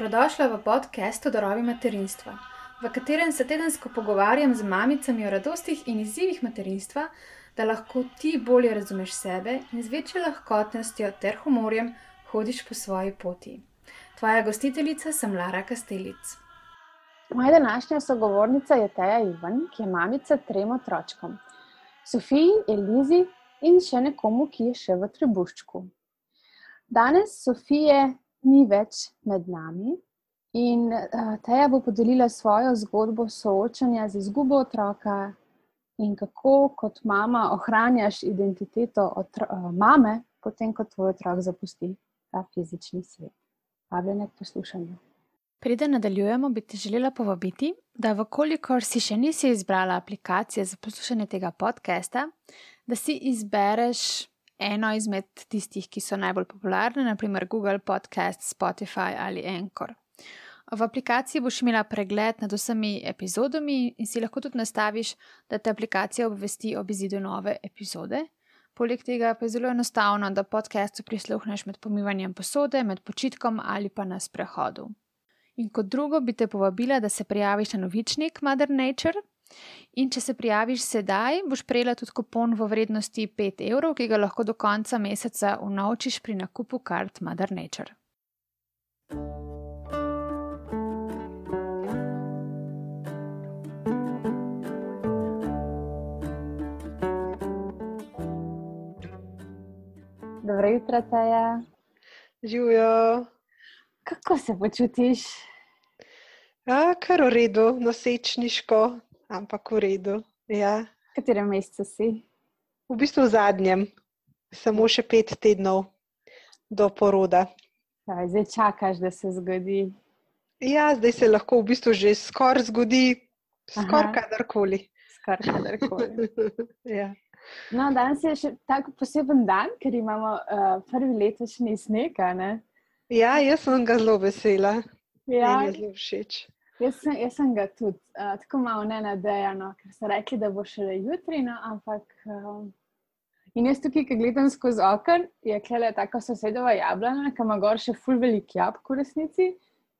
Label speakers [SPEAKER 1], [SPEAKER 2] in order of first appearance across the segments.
[SPEAKER 1] Dobrodošla v podkastu Darovi materinstva, v katerem se tedensko pogovarjam z mamicami o radostih in izzivih materinstva, da lahko ti bolje razumeš sebe in z večjo lahkotnostjo ter humorjem hodiš po svoji poti. Tvoja gostiteljica sem Lara Kastelic.
[SPEAKER 2] Moja današnja sogovornica je Teja Ivan, ki je mamica trem otročkom: Sofiji, Elizi in še nekomu, ki je še v trebuščku. Danes Sofije ni več med nami in uh, Teja bo podelila svojo zgodbo soočanja z izgubo otroka in kako kot mama ohranjaš identiteto uh, mame, potem ko tvoj otrok zapusti ta fizični svet. Vabljene k poslušanju.
[SPEAKER 1] Preden nadaljujemo, bi te želela povabiti, da, vkolikor si še nisi izbrala aplikacije za poslušanje tega podcasta, da si izbereš eno izmed tistih, ki so najbolj popularne, naprimer Google Podcast, Spotify ali Anchor. V aplikaciji boš imela pregled nad vsemi epizodami in si lahko tudi nastaviš, da te aplikacija obvesti ob izidu nove epizode. Poleg tega pa je zelo enostavno, da podcastu prisluhneš med pomivanjem posode, med počitkom ali pa na sprehodu. In kot drugo bi te povabila, da se prijaviš na novičnik Mother Nature. In če se prijaviš sedaj, boš prejela tudi kupon v vrednosti 5 evrov, ki ga lahko do konca meseca unovčiš pri nakupu kart Mother Nature.
[SPEAKER 2] Dobro jutro, Teja.
[SPEAKER 3] Živijo.
[SPEAKER 2] Kako se počutiš?
[SPEAKER 3] Ja, kar v redu, nosečniško, ampak v redu. Ja.
[SPEAKER 2] V katerem mesecu si?
[SPEAKER 3] V bistvu v zadnjem, samo še pet tednov do poroda.
[SPEAKER 2] Kaj, zdaj čakaš, da se zgodi.
[SPEAKER 3] Ja, zdaj se lahko v bistvu že skoraj zgodi, skoraj kadarkoli.
[SPEAKER 2] Skor kadarkoli.
[SPEAKER 3] ja.
[SPEAKER 2] No, danes je še tako poseben dan, ker imamo uh, prvi letošnji sneg.
[SPEAKER 3] Ja, jaz sem ga zelo vesela.
[SPEAKER 2] Ja,
[SPEAKER 3] Meni je zelo všeč.
[SPEAKER 2] Jaz sem, jaz sem ga tudi uh, tako malo ne nadejano, ker so rekli, da bo še jutri, no, ampak. Um, in jaz tukaj, ki gledam skozi okno, je kle tako sosedova jablana, ki ima gor še ful velik jabolk v resnici.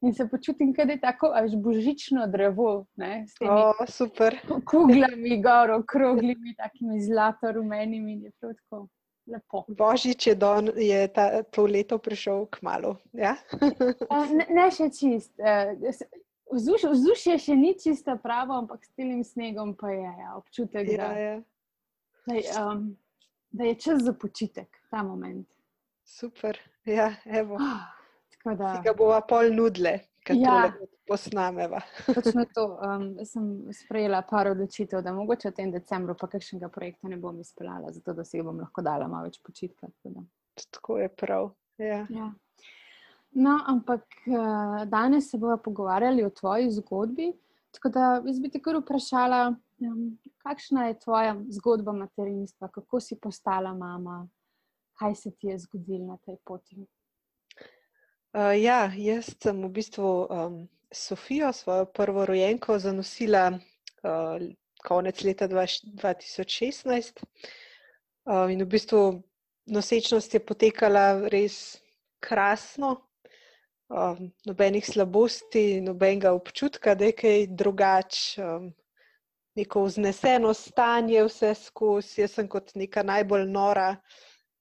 [SPEAKER 2] In se počutim, da je tako až božično drevo. Ne, s temi
[SPEAKER 3] O, super.
[SPEAKER 2] kuglami, gor, okroglimi, takimi zlato-rumenimi, je prav tako lepo.
[SPEAKER 3] Božič je, don, je ta, to leto prišel k malu. Ja?
[SPEAKER 2] Ne, ne še čist. Uh, vzduš, vzdušje še ni čisto pravo, ampak s tem snegom pa je ja, občutek,
[SPEAKER 3] ja,
[SPEAKER 2] da,
[SPEAKER 3] ja.
[SPEAKER 2] da, je, um, da je čas za počitek ta moment.
[SPEAKER 3] Super. Ja, evo.
[SPEAKER 2] Tako da,
[SPEAKER 3] Si ga bova pol nudle, ker
[SPEAKER 2] Ja.
[SPEAKER 3] posnameva.
[SPEAKER 2] točno to. Um, sem sprejela par odločitev, da mogoče v tem decembru pa kakšnega projekta ne bom izpeljala, zato da si ga bom lahko dala malo več počitka. tako.
[SPEAKER 3] Tako je prav. Ja.
[SPEAKER 2] Ja. No, ampak uh, danes se bomo pogovarjali o tvoji zgodbi. Tako da jaz bi te kar vprašala, um, kakšna je tvoja zgodba materinstva, kako si postala mama, kaj se ti je zgodilo na tej poti.
[SPEAKER 3] Uh, ja, jaz sem v bistvu um, Sofijo, svojo prvo rojenko, zanosila uh, konec leta dva, 2016. Uh, in v bistvu nosečnost je potekala res krasno, um, nobenih slabosti, nobenega občutka, da je kaj drugače, um, neko vzneseno stanje, vse skozi. Jaz sem kot neka najbolj nora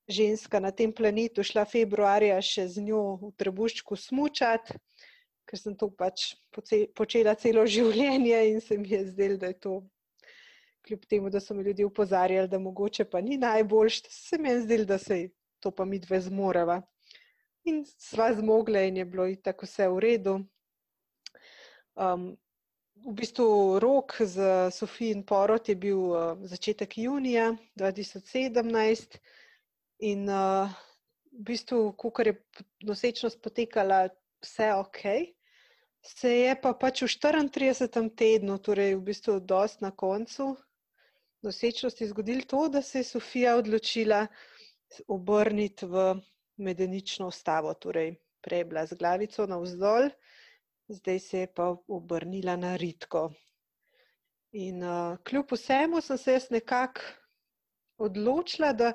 [SPEAKER 3] ženska na tem planetu šla februarja še z njo v trebuščku smučati, ker sem to pač počela celo življenje in se mi je zdelo, da je to, kljub temu, da so me ljudje upozarjali, da mogoče pa ni najboljš, se mi je zdelo, da se to pa mi dve zmoreva. In sva zmogle in je bilo itak vse v redu. Um, v bistvu rok za Sofijin porod je bil uh, začetek junija 2017. In uh, v bistvu, ko je nosečnost potekala, vse ok, se je pa pač v 34. tednu, torej v bistvu dost na koncu nosečnosti, zgodilo to, da se je Sofija odločila obrniti v medenično ustavo, torej prej je bila z glavico navzdol, zdaj se je pa obrnila na ritko. In uh, kljub vsemu sem se jaz nekako odločila, da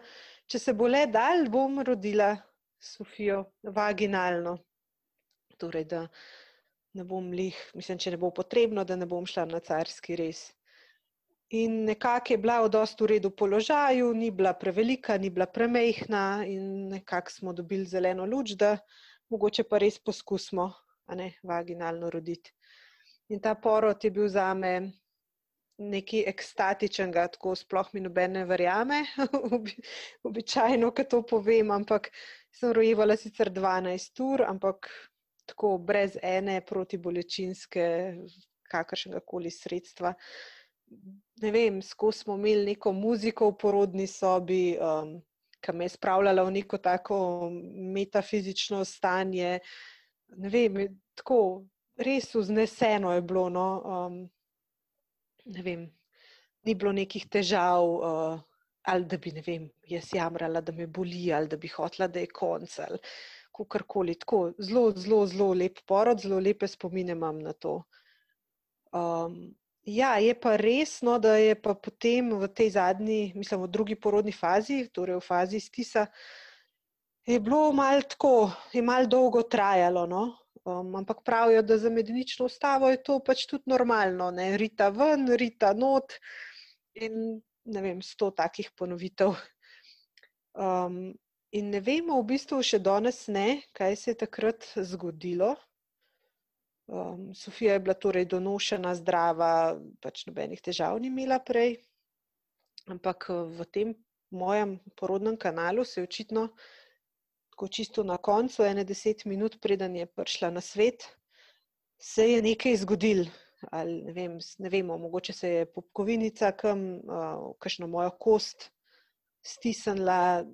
[SPEAKER 3] če se bo le dal, bom rodila Sofijo vaginalno. Torej, da ne bom lih, mislim, če ne bo potrebno, da ne bom šla na carski res. In nekako je bila v dostu redu položaju, ni bila prevelika, ni bila premehna in nekako smo dobili zeleno luč, da mogoče pa res poskusimo, a ne vaginalno roditi. In ta porod je bil za me nekaj ekstatičnega, tako sploh mi nobene verjame, običajno, ko to povem, ampak sem rojevala sicer 12 ur, ampak tako brez ene protibolečinske, kakršnega koli sredstva. Ne vem, skozi smo imeli neko muziko v porodni sobi, um, ki me je spravljala v neko tako metafizično stanje. Ne vem, tako res vzneseno je bilo. No, um, ne vem, ni bilo nekih težav, uh, ali da bi, ne vem, jaz jamrala, da me boli, ali da bi hotla, da je konc. Kakorkoli, tako zelo, zelo, zelo lep porod, zelo lepe spomine imam na to. Um, ja, je pa resno, da je pa potem v tej zadnji, mislim, v drugi porodni fazi, torej v fazi stisa, je bilo malo tako, je malo dolgo trajalo. No? Um, ampak pravijo, da za medenično ustavo je to pač tudi normalno, ne? rita ven, rita not in ne vem, sto takih ponovitev. Um, in ne vemo, v bistvu še danes ne, kaj se je takrat zgodilo. Um, Sofija je bila torej donošena, zdrava, pač nobenih težav ni imela prej. Ampak v tem mojem porodnem kanalu se je očitno tako čisto na koncu, ene deset minut, preden je prišla na svet, se je nekaj zgodilo. Ali, ne, vem, ne vemo, mogoče se je popkovinica, kam, uh, kakšno mojo kost stisnila.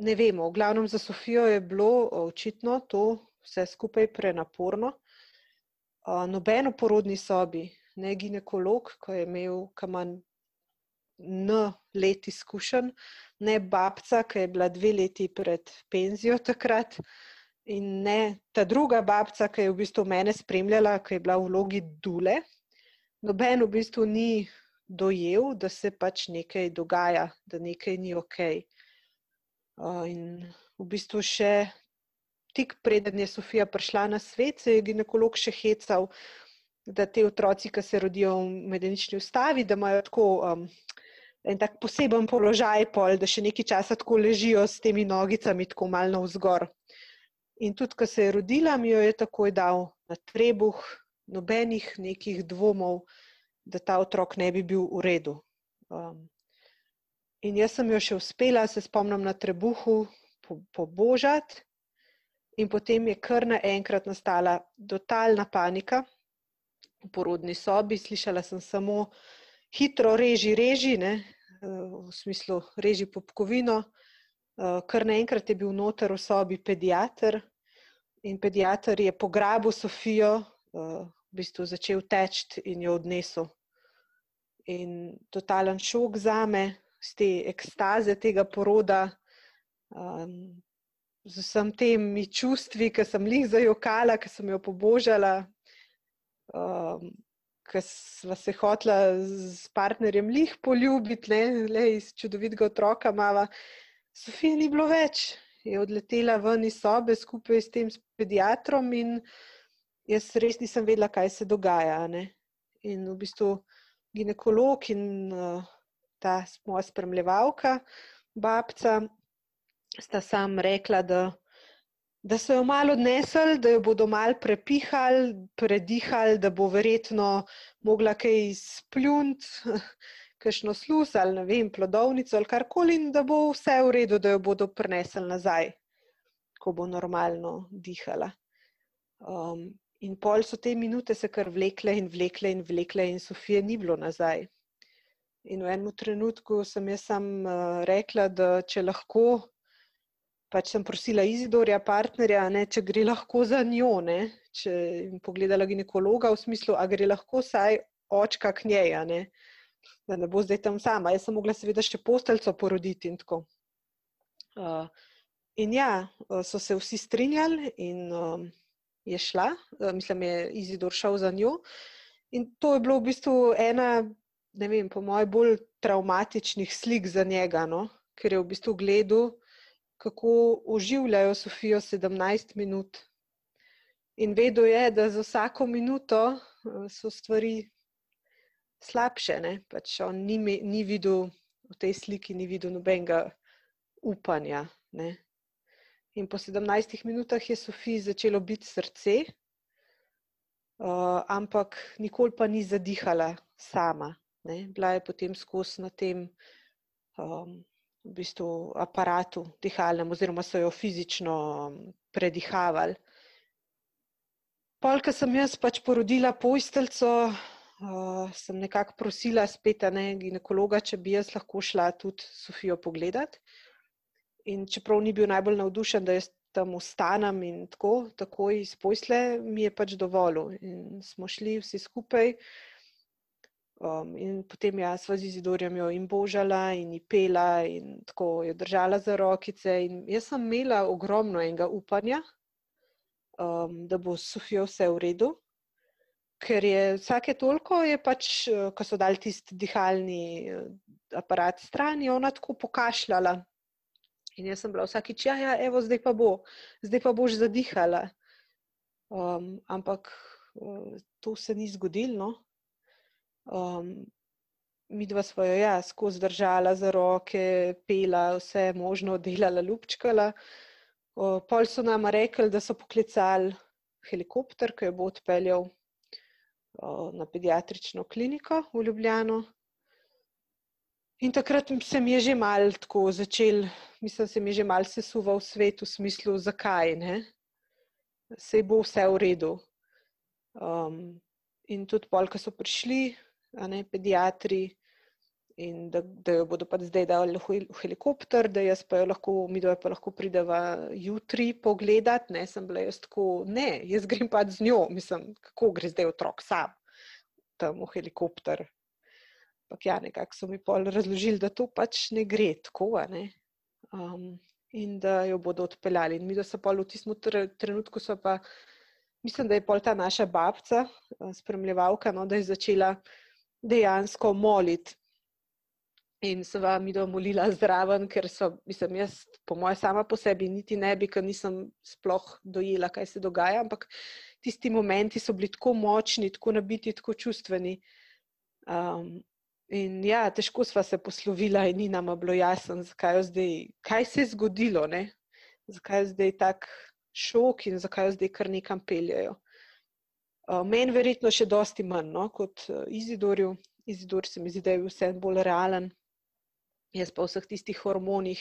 [SPEAKER 3] Ne vemo, v glavnem za Sofijo je bilo očitno to vse skupaj prenaporno. Uh, noben v porodni sobi, ne ginekolog, ko je imel kamen N let izkušenj, ne babca, ki je bila dve leti pred penzijo takrat, in ne ta druga babca, ki je v bistvu mene spremljala, ki je bila v vlogi dule. Noben v bistvu ni dojel, da se pač nekaj dogaja, da nekaj ni ok. In v bistvu še tik preden je Sofija prišla na svet, se je ginekolog še hecal, da te otroci, ki se rodijo v medenični ustavi, da imajo tako um, en tak poseben položaj, pol, da še nekaj časa tako ležijo s temi nogicami, tako malo vzgor. In tudi, ko se je rodila, mi jo je takoj dal na trebuh, nobenih nekih dvomov, da ta otrok ne bi bil v redu. Um, in jaz sem jo še uspela, se spomnim na trebuhu, pobožati, po in potem je kar naenkrat nastala totalna panika v porodni sobi. Slišala sem samo, hitro reži, reži, ne, v smislu reži popkovino. Kar naenkrat je bil noter v sobi pediater in pediater je pograbil Sofijo, v bistvu začel teči in jo odnesel. In totalen šok za me, z te ekstaze tega poroda, um, z vsem temi čustvi, ki sem jih zajokala, ki sem jo pobožala. Um, ki smo se hotla s partnerjem lih poljubiti, le, le iz čudovitega otroka, mava. Sofija ni bilo več, je odletela ven iz sobe skupaj s tem pediatrom in jaz res nisem vedela, kaj se dogaja. Ne? In v bistvu ginekolog in uh, ta moja spremljevalka, babca, sta sam rekla, da da so jo malo odnesli, da jo bodo malo prepihali, predihali, da bo verjetno mogla kaj splunt, kakšno sluz ali ne vem, plodovnico ali karkoli, in da bo vse v redu, da jo bodo prenesli nazaj, ko bo normalno dihala. Um, in pol so te minute se kar vlekle in vlekle in vlekle, in Sofije ni bilo nazaj. In v enem trenutku sem jaz sam uh, rekla, da če lahko pač sem prosila Izidorja, partnerja, ne, če gre lahko za njo. Ne, če jim pogledala ginekologa v smislu, a gre lahko saj očka k njej, ne, da ne bo zdaj tam sama. Jaz sem mogla seveda še posteljico poroditi in tako. Uh, in ja, so se vsi strinjali in um, je šla, uh, mislim, je Izidor šel za njo. In to je bilo v bistvu ena, ne vem, po mojem, bolj traumatičnih slik za njega, no? ker je v bistvu gledal, kako oživljajo Sofijo 17 minut. In vedel je, da za vsako minuto so stvari slabše. Pač on ni, ni videl v tej sliki, ni videl nobenega upanja. Ne? In po 17 minutah je Sofiji začelo biti srce, uh, ampak nikoli pa ni zadihala sama. Ne? Bila je potem skozi na tem um, v bistvu aparatu dihalnem, oziroma so jo fizično predihavali. Polka sem jaz pač porodila pojstelco, uh, sem nekako prosila spet ne, ginekologa, če bi jaz lahko šla tudi Sofijo pogledati. In čeprav ni bil najbolj navdušen, da jaz tam ostanem in tako, takoj iz posle, mi je pač dovolil. In smo šli vsi skupaj. Um, in potem jaz z Izidorjem jo in božala in ji pela in tako jo držala za rokice. In jaz sem imela ogromno enega upanja, um, da bo s Sofijo vse v redu. Ker je vsake toliko, je pač, uh, ko so dali tisti dihalni uh, aparat stran, je ona tako pokašljala. In jaz sem bila vsakič, ja, ja, evo, zdaj pa bo, zdaj pa boš zadihala. Um, ampak uh, to se ni zgodilo. No? Um, mi dva smo jo ja, skozi držala za roke, pela, vse možno delala, ljubčkala. Uh, pol so nam rekli, da so poklicali helikopter, ki jo bo odpeljal uh, na pediatrično kliniko v Ljubljano. In takrat se mi je že mal tako začel, mislim, se mi je že mal sesuval svet v smislu, zakaj ne. Se bo vse v redu. Um, in tudi pol, ko so prišli, ne, pediatri, in da, da jo bodo pa zdaj dali v helikopter, da jaz pa jo lahko, mi dvoje pa lahko prideva jutri pogledat. Ne, sem bila jaz tako, ne, jaz grem pa z njo, mislim, kako gre zdaj otrok sam tam v helikopter. Ampak ja, nekako so mi pol razložili, da to pač ne gre tako. Ne. Um, in da jo bodo odpeljali. In mi, da so pa v tistem trenutku, so pa, mislim, da je pol ta naša babca, spremljevalka, no, da je začela dejansko moliti. In se vam je molila zraven, ker so, mislim, jaz, po mojem, sama po sebi, niti ne bi, ker nisem sploh dojela, kaj se dogaja. Ampak tisti momenti so bili tako močni, tako nabiti, tako čustveni. Um, in ja, težko sva se poslovila, in ni nam bilo jasno, zakaj, zdaj, kaj se je zgodilo, ne? zakaj je zdaj tak šok in zakaj jo zdaj kar nekam peljajo. Uh, Meni verjetno še dosti manj no, kot uh, Izidorju. Izidor se mi zdi, da je vse bolj realen. Jaz pa v vseh tistih hormonih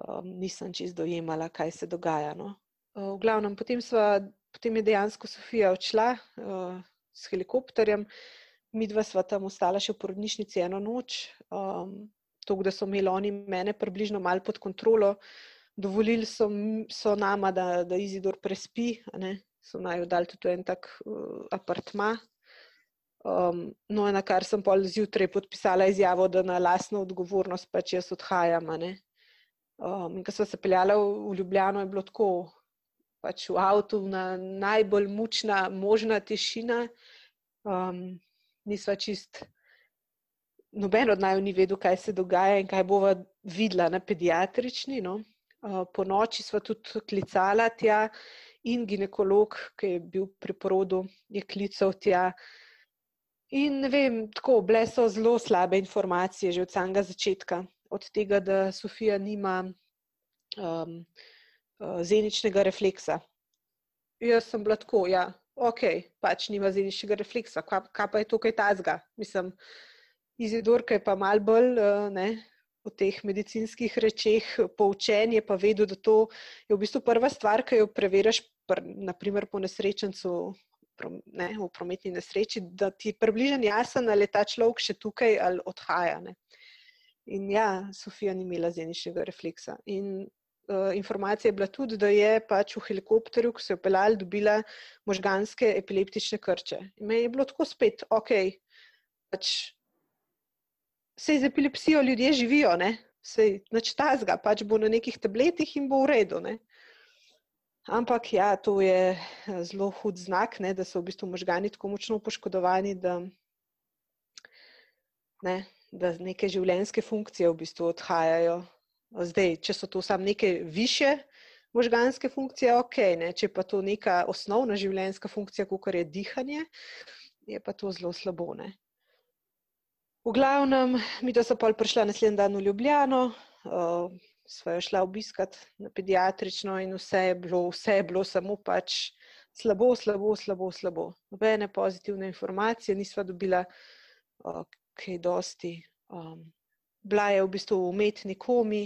[SPEAKER 3] um, nisem čist dojemala, kaj se dogaja. No. Uh, v glavnem, potem, sva, potem je dejansko Sofija odšla uh, s helikopterjem, mi dva sva tam ostala še v porodnišnici eno noč, um, to, da so imeli oni mene približno malo pod kontrolo. Dovolili so, so nama, da, da Izidor prespi, so naj dali tudi en tak uh, apartma. Um, no, na kar sem pol zjutraj podpisala izjavo, da na lastno odgovornost pač jaz odhajam. Um, in ko sem se peljala v, v Ljubljano, je bilo tako, pač v avtu, na najbolj mučna možna tišina. Um, nisva čist, noben od naju ni vedel, kaj se dogaja in kaj bova videla na pediatrični. No. Uh, po noči sva tudi klicala tja in ginekolog, ki je bil pri porodu, je klical tja. In ne vem, tako, bile so zelo slabe informacije že od samega začetka, od tega, da Sofija nima um, uh, zeničnega refleksa. Jaz sem bila tako, ja, ok, pač nima zeničnega refleksa, kaj, kaj pa je tukaj tazga? Mislim, izidorka je pa mal bolj, uh, ne, o teh medicinskih rečeh poučen, je pa vedel, da to je v bistvu prva stvar, ki jo preveriš, naprimer po nesrečencu. Ne, v prometni nesreči, da ti je približen jasen, ali je ta človek še tukaj ali odhaja. Ne. In ja, Sofija ni imela zeničnega refleksa. In uh, informacija je bila tudi, da je pač v helikopterju, ko se je opeljala, dobila možganske epileptične krče. In me je bilo tako spet, ok, pač se z epilepsijo ljudje živijo, se neč tazga, pač bo na nekih tabletih in bo v redu. Ne? Ampak ja, to je eh, zelo hud znak, ne, da so v bistvu možgani tako močno poškodovani, da, ne, da neke življenjske funkcije v bistvu odhajajo. Zdaj, če so to samo neke više možganske funkcije, ok, ne? če pa to neka osnovna življenjska funkcija, kot je dihanje, je pa to zelo slabo. Ne? V glavnem, mi da so pa prišla naslednji dan v Ljubljano, uh, sva jo šla obiskat na pediatrično in vse je bilo, vse je bilo samo pač slabo, slabo, slabo, slabo. Nobene pozitivne informacije nisva dobila, uh, kaj dosti. Um, bila je v bistvu v umetni komi,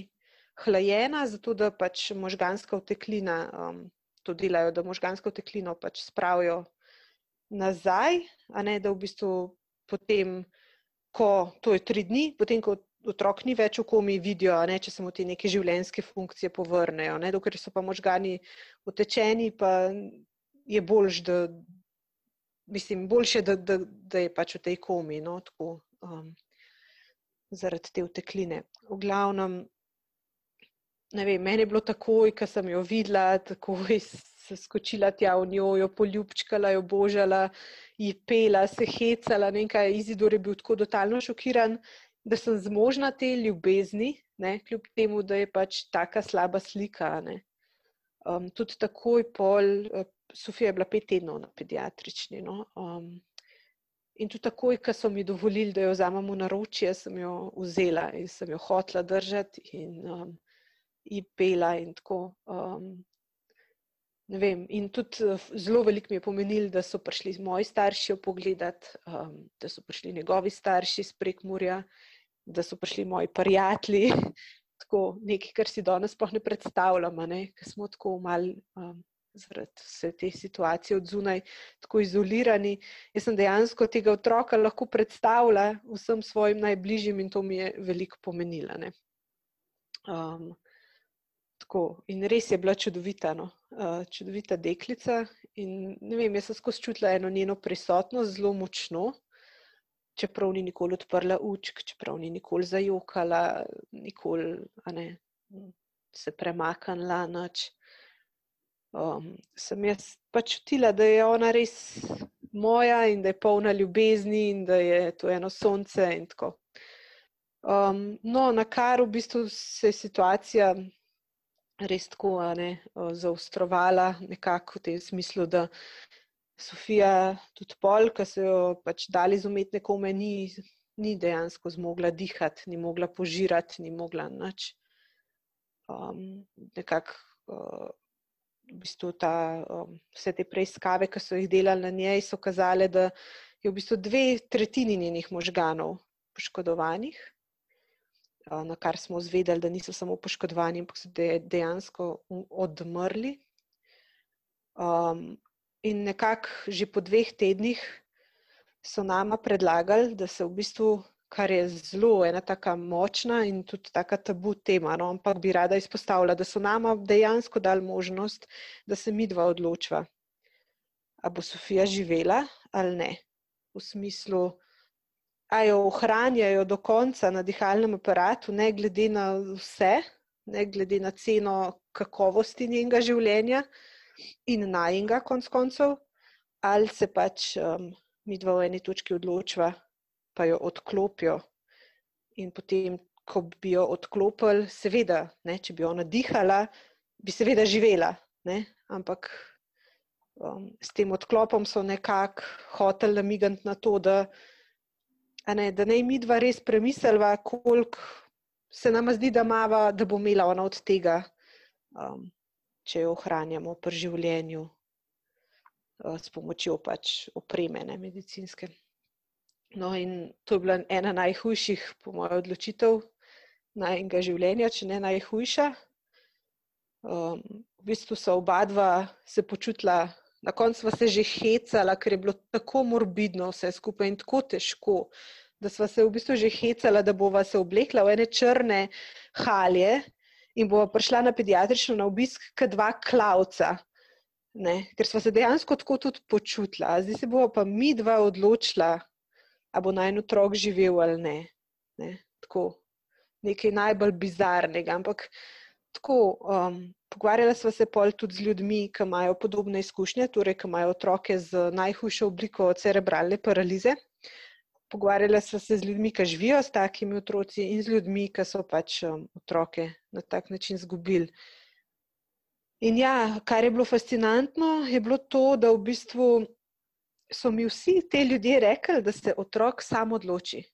[SPEAKER 3] hlajena, zato da pač možganska oteklina, um, to delajo, da možgansko oteklino pač spravijo nazaj, a ne da v bistvu potem, ko to je tri dni, potem, ko otrok ni več v komi, vidijo, ne, če se mu te neke življenjske funkcije povrnejo. Ne, dokler so pa možgani utečeni, pa je boljš, da, mislim, boljše, da, da, da je pač v tej komi, no, tako, um, zaradi te utekline. V glavnem, ne vem, meni je bilo takoj, ko sem jo videla, takoj se skočila tja v njo, jo poljubčkala, jo božala, ji pela, se hecala, nekaj izidor je bil tako totalno šokiran, da sem zmožna te ljubezni, ne, kljub temu, da je pač taka slaba slika. Um, tudi takoj pol, uh, Sofija je bila pet tednov na pediatrični. No, um, in tudi takoj, ko so mi dovolili, da jo vzamem v naročje, sem jo vzela in sem jo hotla držati. In, um, pela in tako. Um, vem, in tudi uh, zelo veliko mi je pomenilo, da so prišli moji starši pogledati, um, da so prišli njegovi starši iz Prekmurja, da so prišli moji prijatelji. Tako nekaj, kar si danes sploh ne predstavljamo, ker smo tako malo um, zaradi vse te situacije od zunaj, tako izolirani. Jaz sem dejansko tega otroka lahko predstavljala vsem svojim najbližjim in to mi je veliko pomenilo. Um, Tako, in res je bila čudovita, no? uh, čudovita deklica. In, vem, jaz sem skozi čutila eno njeno prisotnost zelo močno, čeprav ni nikoli odprla učk, čeprav ni nikoli zajokala, nikoli ne, se premaknila. Um, sem jaz pač čutila, da je ona res moja in da je polna ljubezni in da je to eno sonce. Um, no, na kar v bistvu se je situacija res tako ne, zaostrovala, nekako v tem smislu, da Sofija, tudi pol, ki so jo pač dali z umetne kome, ni, ni dejansko zmogla dihati, ni mogla požirati, ni mogla nič. Um, nekako uh, v bistvu ta, vse te preiskave, ki so jih delali na njej, so kazale, da je v bistvu dve tretjini njenih možganov poškodovanih na kar smo zvedeli, da niso samo poškodovani, ampak so dejansko odmrli. Um, in nekako že po dveh tednih so nama predlagali, da se v bistvu, kar je zelo ena tako močna in tudi tako tabu tema, no, ampak bi rada izpostavila, da so nama dejansko dali možnost, da se mi dva odločva, ali bo Sofija živela ali ne. V smislu, a jo ohranjajo do konca na dihalnem aparatu, ne glede na vse, ne glede na ceno kakovosti njenega življenja in najnega, konc koncev, ali se pač um, mi dva v eni točki odločva, pa jo odklopijo. In potem, ko bi jo odklopili, seveda, ne, če bi ona dihala, bi seveda živela. Ne, ampak um, s tem odklopom so nekako hoteli namigati na to, da ne, da naj mi dva res premisliva, koliko se nam zdi, da, mava, da bo imela ona od tega, um, če jo ohranjamo pri življenju uh, s pomočjo pač opreme, ne, medicinske. No, in to je bila ena najhujših, po mojem, odločitev najmenjega življenja, če ne najhujša. Um, v bistvu so oba dva se počutila na koncu smo se že hecala, ker je bilo tako morbidno vse skupaj in tako težko, da smo se v bistvu že hecala, da bova se oblekla v ene črne halje in bova prišla na pediatrično na obisk k dva klavca. Ne, ker smo se dejansko tako tudi počutila. Zdaj se bomo pa mi dva odločila, ali bo naj en otrok živel ali ne. ne. Tako, nekaj najbolj bizarnega. Ampak tako, um, Pogovarjala sva se pol tudi z ljudmi, ki imajo podobne izkušnje, torej, ki imajo otroke z najhujšo obliko cerebralne paralize. Pogovarjala sva se z ljudmi, ki živijo s takimi otroci in z ljudmi, ki so pač um, otroke na tak način zgubili. In ja, kar je bilo fascinantno, je bilo to, da v bistvu so mi vsi ti ljudje rekli, da se otrok sam odloči.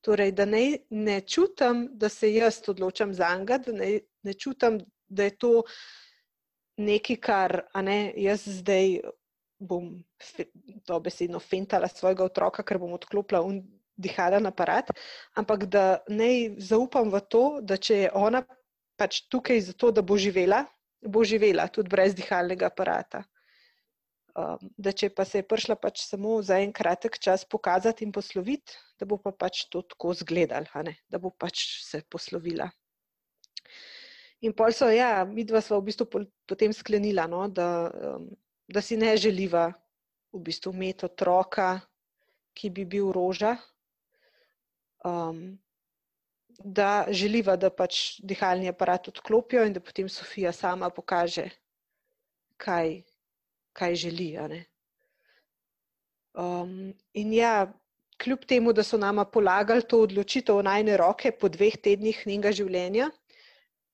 [SPEAKER 3] Torej, da ne, ne čutim, da se jaz odločam za njega, da ne, ne čutim, da je to nekaj, kar ne, jaz zdaj bom dobesedno fentala svojega otroka, ker bom odklopila dihalen aparat, ampak da ne zaupam v to, da če je ona pač tukaj zato, da bo živela, bo živela tudi brez dihalnega aparata. Um, da če pa se je prišla pač samo za en kratek čas pokazati in posloviti, da bo pa pač to tako zgledal, da bo pač se poslovila. In pol so, ja, mi dva sva v bistvu potem sklenila, no, da, um, da si ne želiva v bistvu imeti otroka, ki bi bil roža, um, da želiva, da pač dihalni aparat odklopijo in da potem Sofija sama pokaže, kaj, kaj želi. Um, in ja, kljub temu, da so nama polagali to odločitev v najne roke po dveh tednih njenega življenja,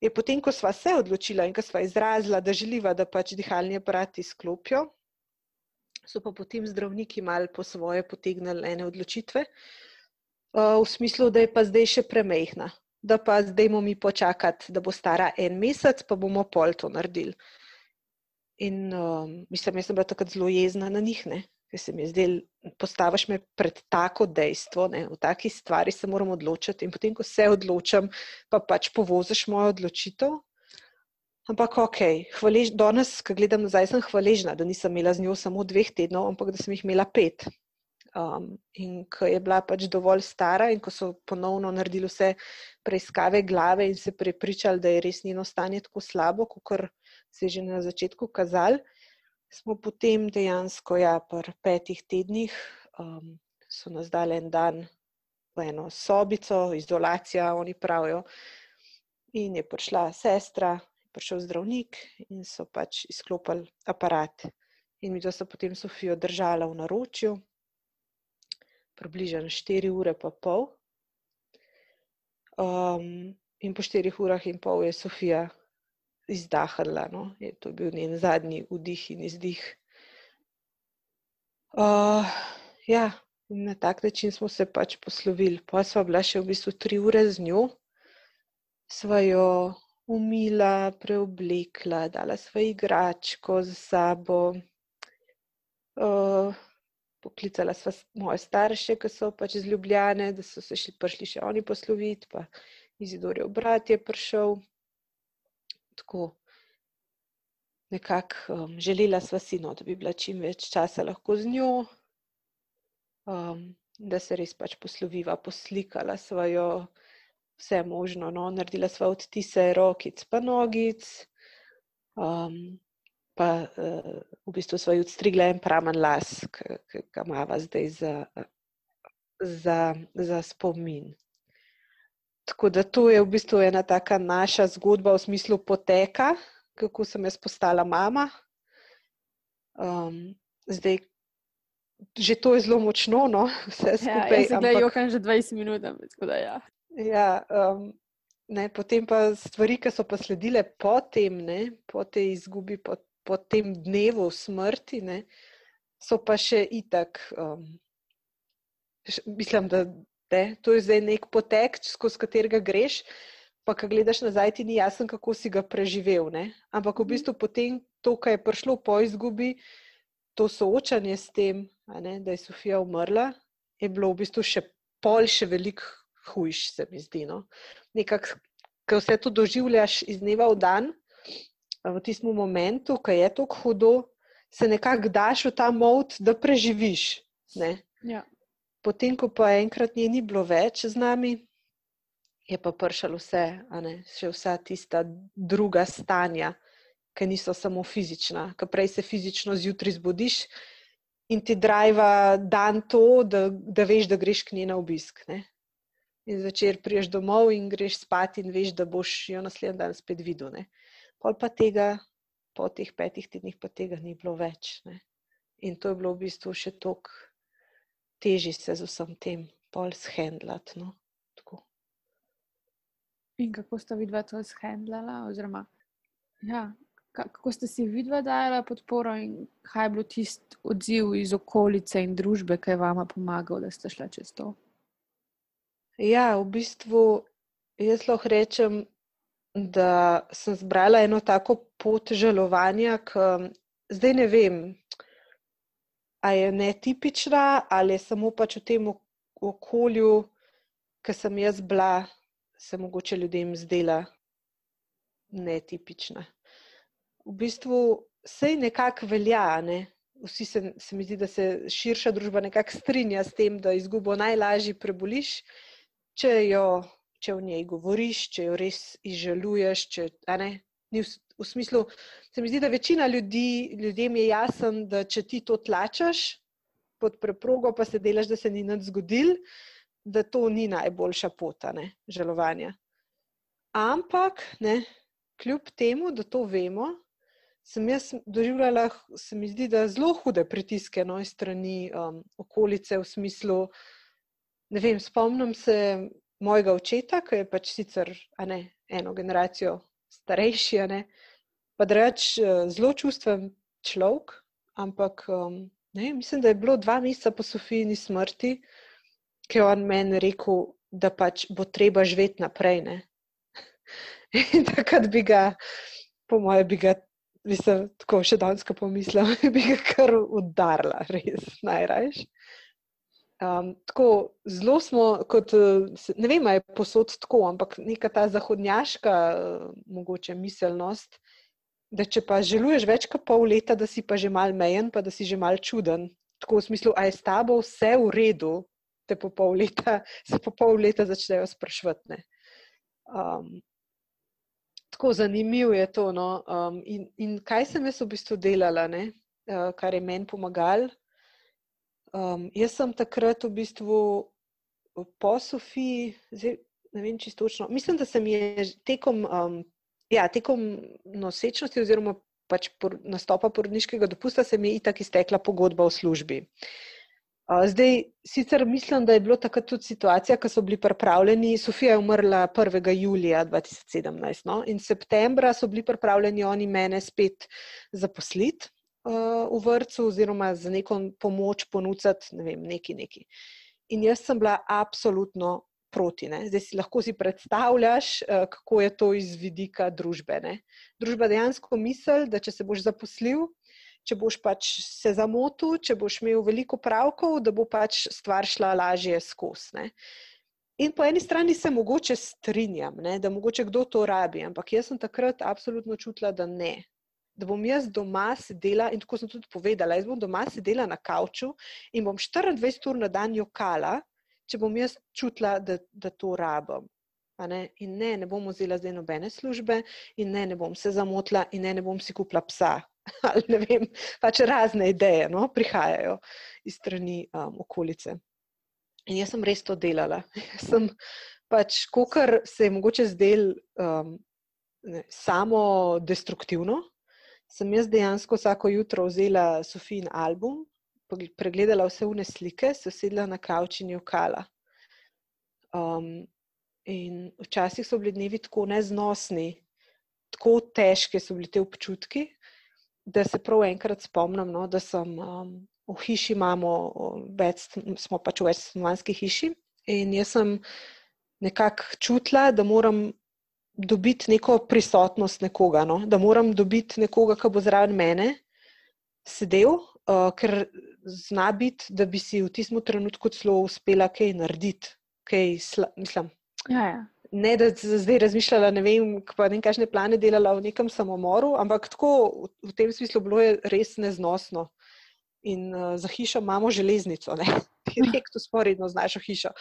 [SPEAKER 3] je potem, ko sva se odločila in ko sva izrazila, da želiva, da pač dihalni aparat izklopijo, so pa potem zdravniki mal po svoje potegnili ene odločitve, uh, v smislu, da je pa zdaj še premehna, da pa zdaj bomo mi počakati, da bo stara en mesec, pa bomo pol to naredili. In uh, mislim, jaz sem bila takrat zelo jezna na njih, ne? Ker se mi je zdel, postaviš me pred tako dejstvo, ne? v taki stvari se moram odločiti in potem, ko se odločam, pa pač povoziš mojo odločitev. Ampak ok, hvalež, danes, ko gledam nazaj, sem hvaležna, da nisem imela z njo samo dveh tednov, ampak da sem jih imela pet. Um, in ko je bila pač dovolj stara, in ko so ponovno naredili vse preiskave glave in se prepričali, da je res njeno stanje tako slabo, kot se je že na začetku kazali, smo potem dejansko, ja, po petih tednih, um, so nas dali en dan v eno sobico, izolacija, oni pravijo. In je prišla sestra, prišel zdravnik in so pač izklopili aparat. In mi so potem Sofijo držala v naročju približno 4 ure pa pol. Um, in po 4 urah in pol je Sofija izdahnila, no? je to bil njen zadnji vdih in izdih. Uh, ja, in na tak način smo se pač poslovili. Pa sva bila še v bistvu 3 ure z njo, sva jo umila, preoblekla, dala svoj igračko za sabo. Uh, poklicala sva moje starše, ki so pač iz Ljubljane, da so se še prišli še oni posloviti, pa Izidorjev brat je prišel. Tako nekako um, želela sva si, no, da bi bila čim več časa lahko z njo, um, da se res pač posloviva, poslikala sva jo vse možno, no, naredila sva odtise rokic pa nogic, um, pa uh, v bistvu so jih odstrigla en pramen las, ki ga imamo zdaj za, za, za spomin. Tako da to je v bistvu ena taka naša zgodba v smislu poteka, kako sem jaz postala mama. Um, zdaj, že to je zelo močno, no, vse skupaj.
[SPEAKER 1] Ja, zdaj jo kam že 20 minut, tako da ja.
[SPEAKER 3] Ja, um, ne, potem pa stvari, ki so pa sledile po tem, ne, po tej izgubi, po po tem dnevu smrti, ne, so pa še itak. Um, mislim, da ne, to je zdaj nek potek, skozi katerega greš. Pa, ko gledaš nazaj, ti ni jasno, kako si ga preživel. Ne? Ampak v mhm. bistvu potem, to, kar je prišlo po izgubi, to soočanje s tem, ne, da je Sofija umrla, je bilo v bistvu še pol, še veliko hujš, se mi zdi. No? Nekako, ko vse to doživljaš iz dneva v dan, v tistem momentu, ko je tako hudo, se nekako daš v ta mod, da preživiš.
[SPEAKER 1] Ja.
[SPEAKER 3] Potem, ko pa enkrat nje ni bilo več z nami, je pa pršalo vse, še vsa tista druga stanja, ki niso samo fizična, ki prej se fizično zjutraj zbudiš. In ti driva dan to, da, da veš, da greš k njej na obisk. Ne? In zvečer priješ domov in greš spat, in veš, da boš jo naslednji dan spet videl. Ne? pol pa tega, po teh petih tednih, pa tega ni bilo več. Ne. In to je bilo v bistvu še toliko težje se z vsem tem, pol shendlat. No.
[SPEAKER 1] In kako sta vidva to shendlala? Oziroma, ja,
[SPEAKER 2] kako ste si vidva dajala podporo in kaj je bilo tisti odziv iz okolice in družbe, ki je vama pomagal, da ste šla čez to?
[SPEAKER 3] Ja, v bistvu jaz lahko rečem, da sem zbrala eno tako pot žalovanja, ki zdaj ne vem, ali je netipična ali je samo pač v tem okolju, ki sem jaz bila, se mogoče ljudem zdela netipična v bistvu vse nekako velja. Ne? Vsi se, se mi zdi, da se širša družba nekako strinja s tem, da izgubo najlažje preboliš, če, jo, če o njej govoriš, če jo res izžaluješ. Če, v, v smislu, se mi zdi, da večina ljudi, ljudem je jasno, da če ti to tlačaš pod preprogo, pa se delaš, da se ni nič zgodil, da to ni najboljša pota ne, žalovanja. Ampak, ne, kljub temu, da to vemo, sem jaz doživljala, se mi zdi, da zelo hude pritiske no, iz strani um, okolice, v smislu, ne vem, spomnim se mojega očeta, ki je pač sicer ne, eno generacijo starejši, ne, pa reč uh, zelo čustven človek, ampak um, ne, mislim, da je bilo dva meseca po Sofijini smrti, ki je on meni rekel, da pač bo treba živeti naprej. Ne. In takrat bi ga, po mojem, bi ga mislim, tako še danes, pomislim, bi ga kar udarila, res najrajš. Um, tako zelo smo, kot, ne vem, je posod tako, ampak neka ta zahodnjaška mogoče miselnost, da če pa želuješ več kot pol leta, da si pa že mal mejen, pa da si že mal čuden. Tako v smislu, a je s tabo vse v redu, te po pol leta, se po pol leta začnejo sprašvati. Um, tako zanimivo je to. No? Um, in, in kaj sem jaz v bistvu delala, uh, kar je meni pomagalo? Um, jaz sem takrat v bistvu po Sofiji, zdaj, ne vem čisto točno. Mislim, da se mi je tekom, um, ja, tekom nosečnosti oziroma pač por, nastopa porodniškega dopusta, se mi je itak iztekla pogodba v službi. Uh, Zdaj, sicer mislim, da je bilo takrat tudi situacija, ko so bili pripravljeni. Sofija je umrla 1. julija 2017 no? in septembra so bili pripravljeni oni mene spet zaposliti v vrtu oziroma za neko pomoč ponuditi, ne vem, neki neki. In jaz sem bila absolutno proti. Ne? Zdaj si lahko si predstavljaš, uh, kako je to iz vidika družbe. Ne? Družba dejansko misli, da če se boš zaposlil, če boš pač se zamotil, če boš imel veliko pravkov, da bo pač stvar šla lažje skozi. In po eni strani se mogoče strinjam, ne, da mogoče kdo to rabi, ampak jaz sem takrat absolutno čutila, da ne. Da bom jaz doma sedela, in tako sem tudi povedala, jaz bom doma sedela na kavču in bom 24 ur na dan jokala, če bom jaz čutila, da, da to rabim. Ne? In ne, ne bom vzela zdaj nobene službe, in ne, ne bom se zamotila, in ne, ne bom si kupila psa, ali ne vem, pač razne ideje no, prihajajo iz strani um, okolice. In jaz sem res to delala. Jaz sem pač, kar se je mogoče zdel um, ne, samo destruktivno, sem jaz dejansko vsako jutro vzela Sofijin album, pregledala vse vne slike, se sedla na kavč in jokala. Um, in včasih so bili dnevi tako neznosni, tako težki so bili te občutki, da se prav enkrat spomnim, no, da sem um, v hiši, imamo več, smo pač v večstanovanski hiši in jaz sem nekako čutila, da moram dobiti neko prisotnost nekoga, no, da moram dobiti nekoga, ki bo zraven mene sedel, uh, ker zna biti, da bi si v tistem trenutku celo uspela kaj narediti, kaj, sla, mislim.
[SPEAKER 2] Ja, ja
[SPEAKER 3] ne da sem zdaj razmišljala, ne vem, pa ne kakšne plane delala v nekem samomoru, ampak tako v tem smislu bilo je res neznosno. In uh, za hišo imamo železnico, ne, direkt usporedno z našo hišo.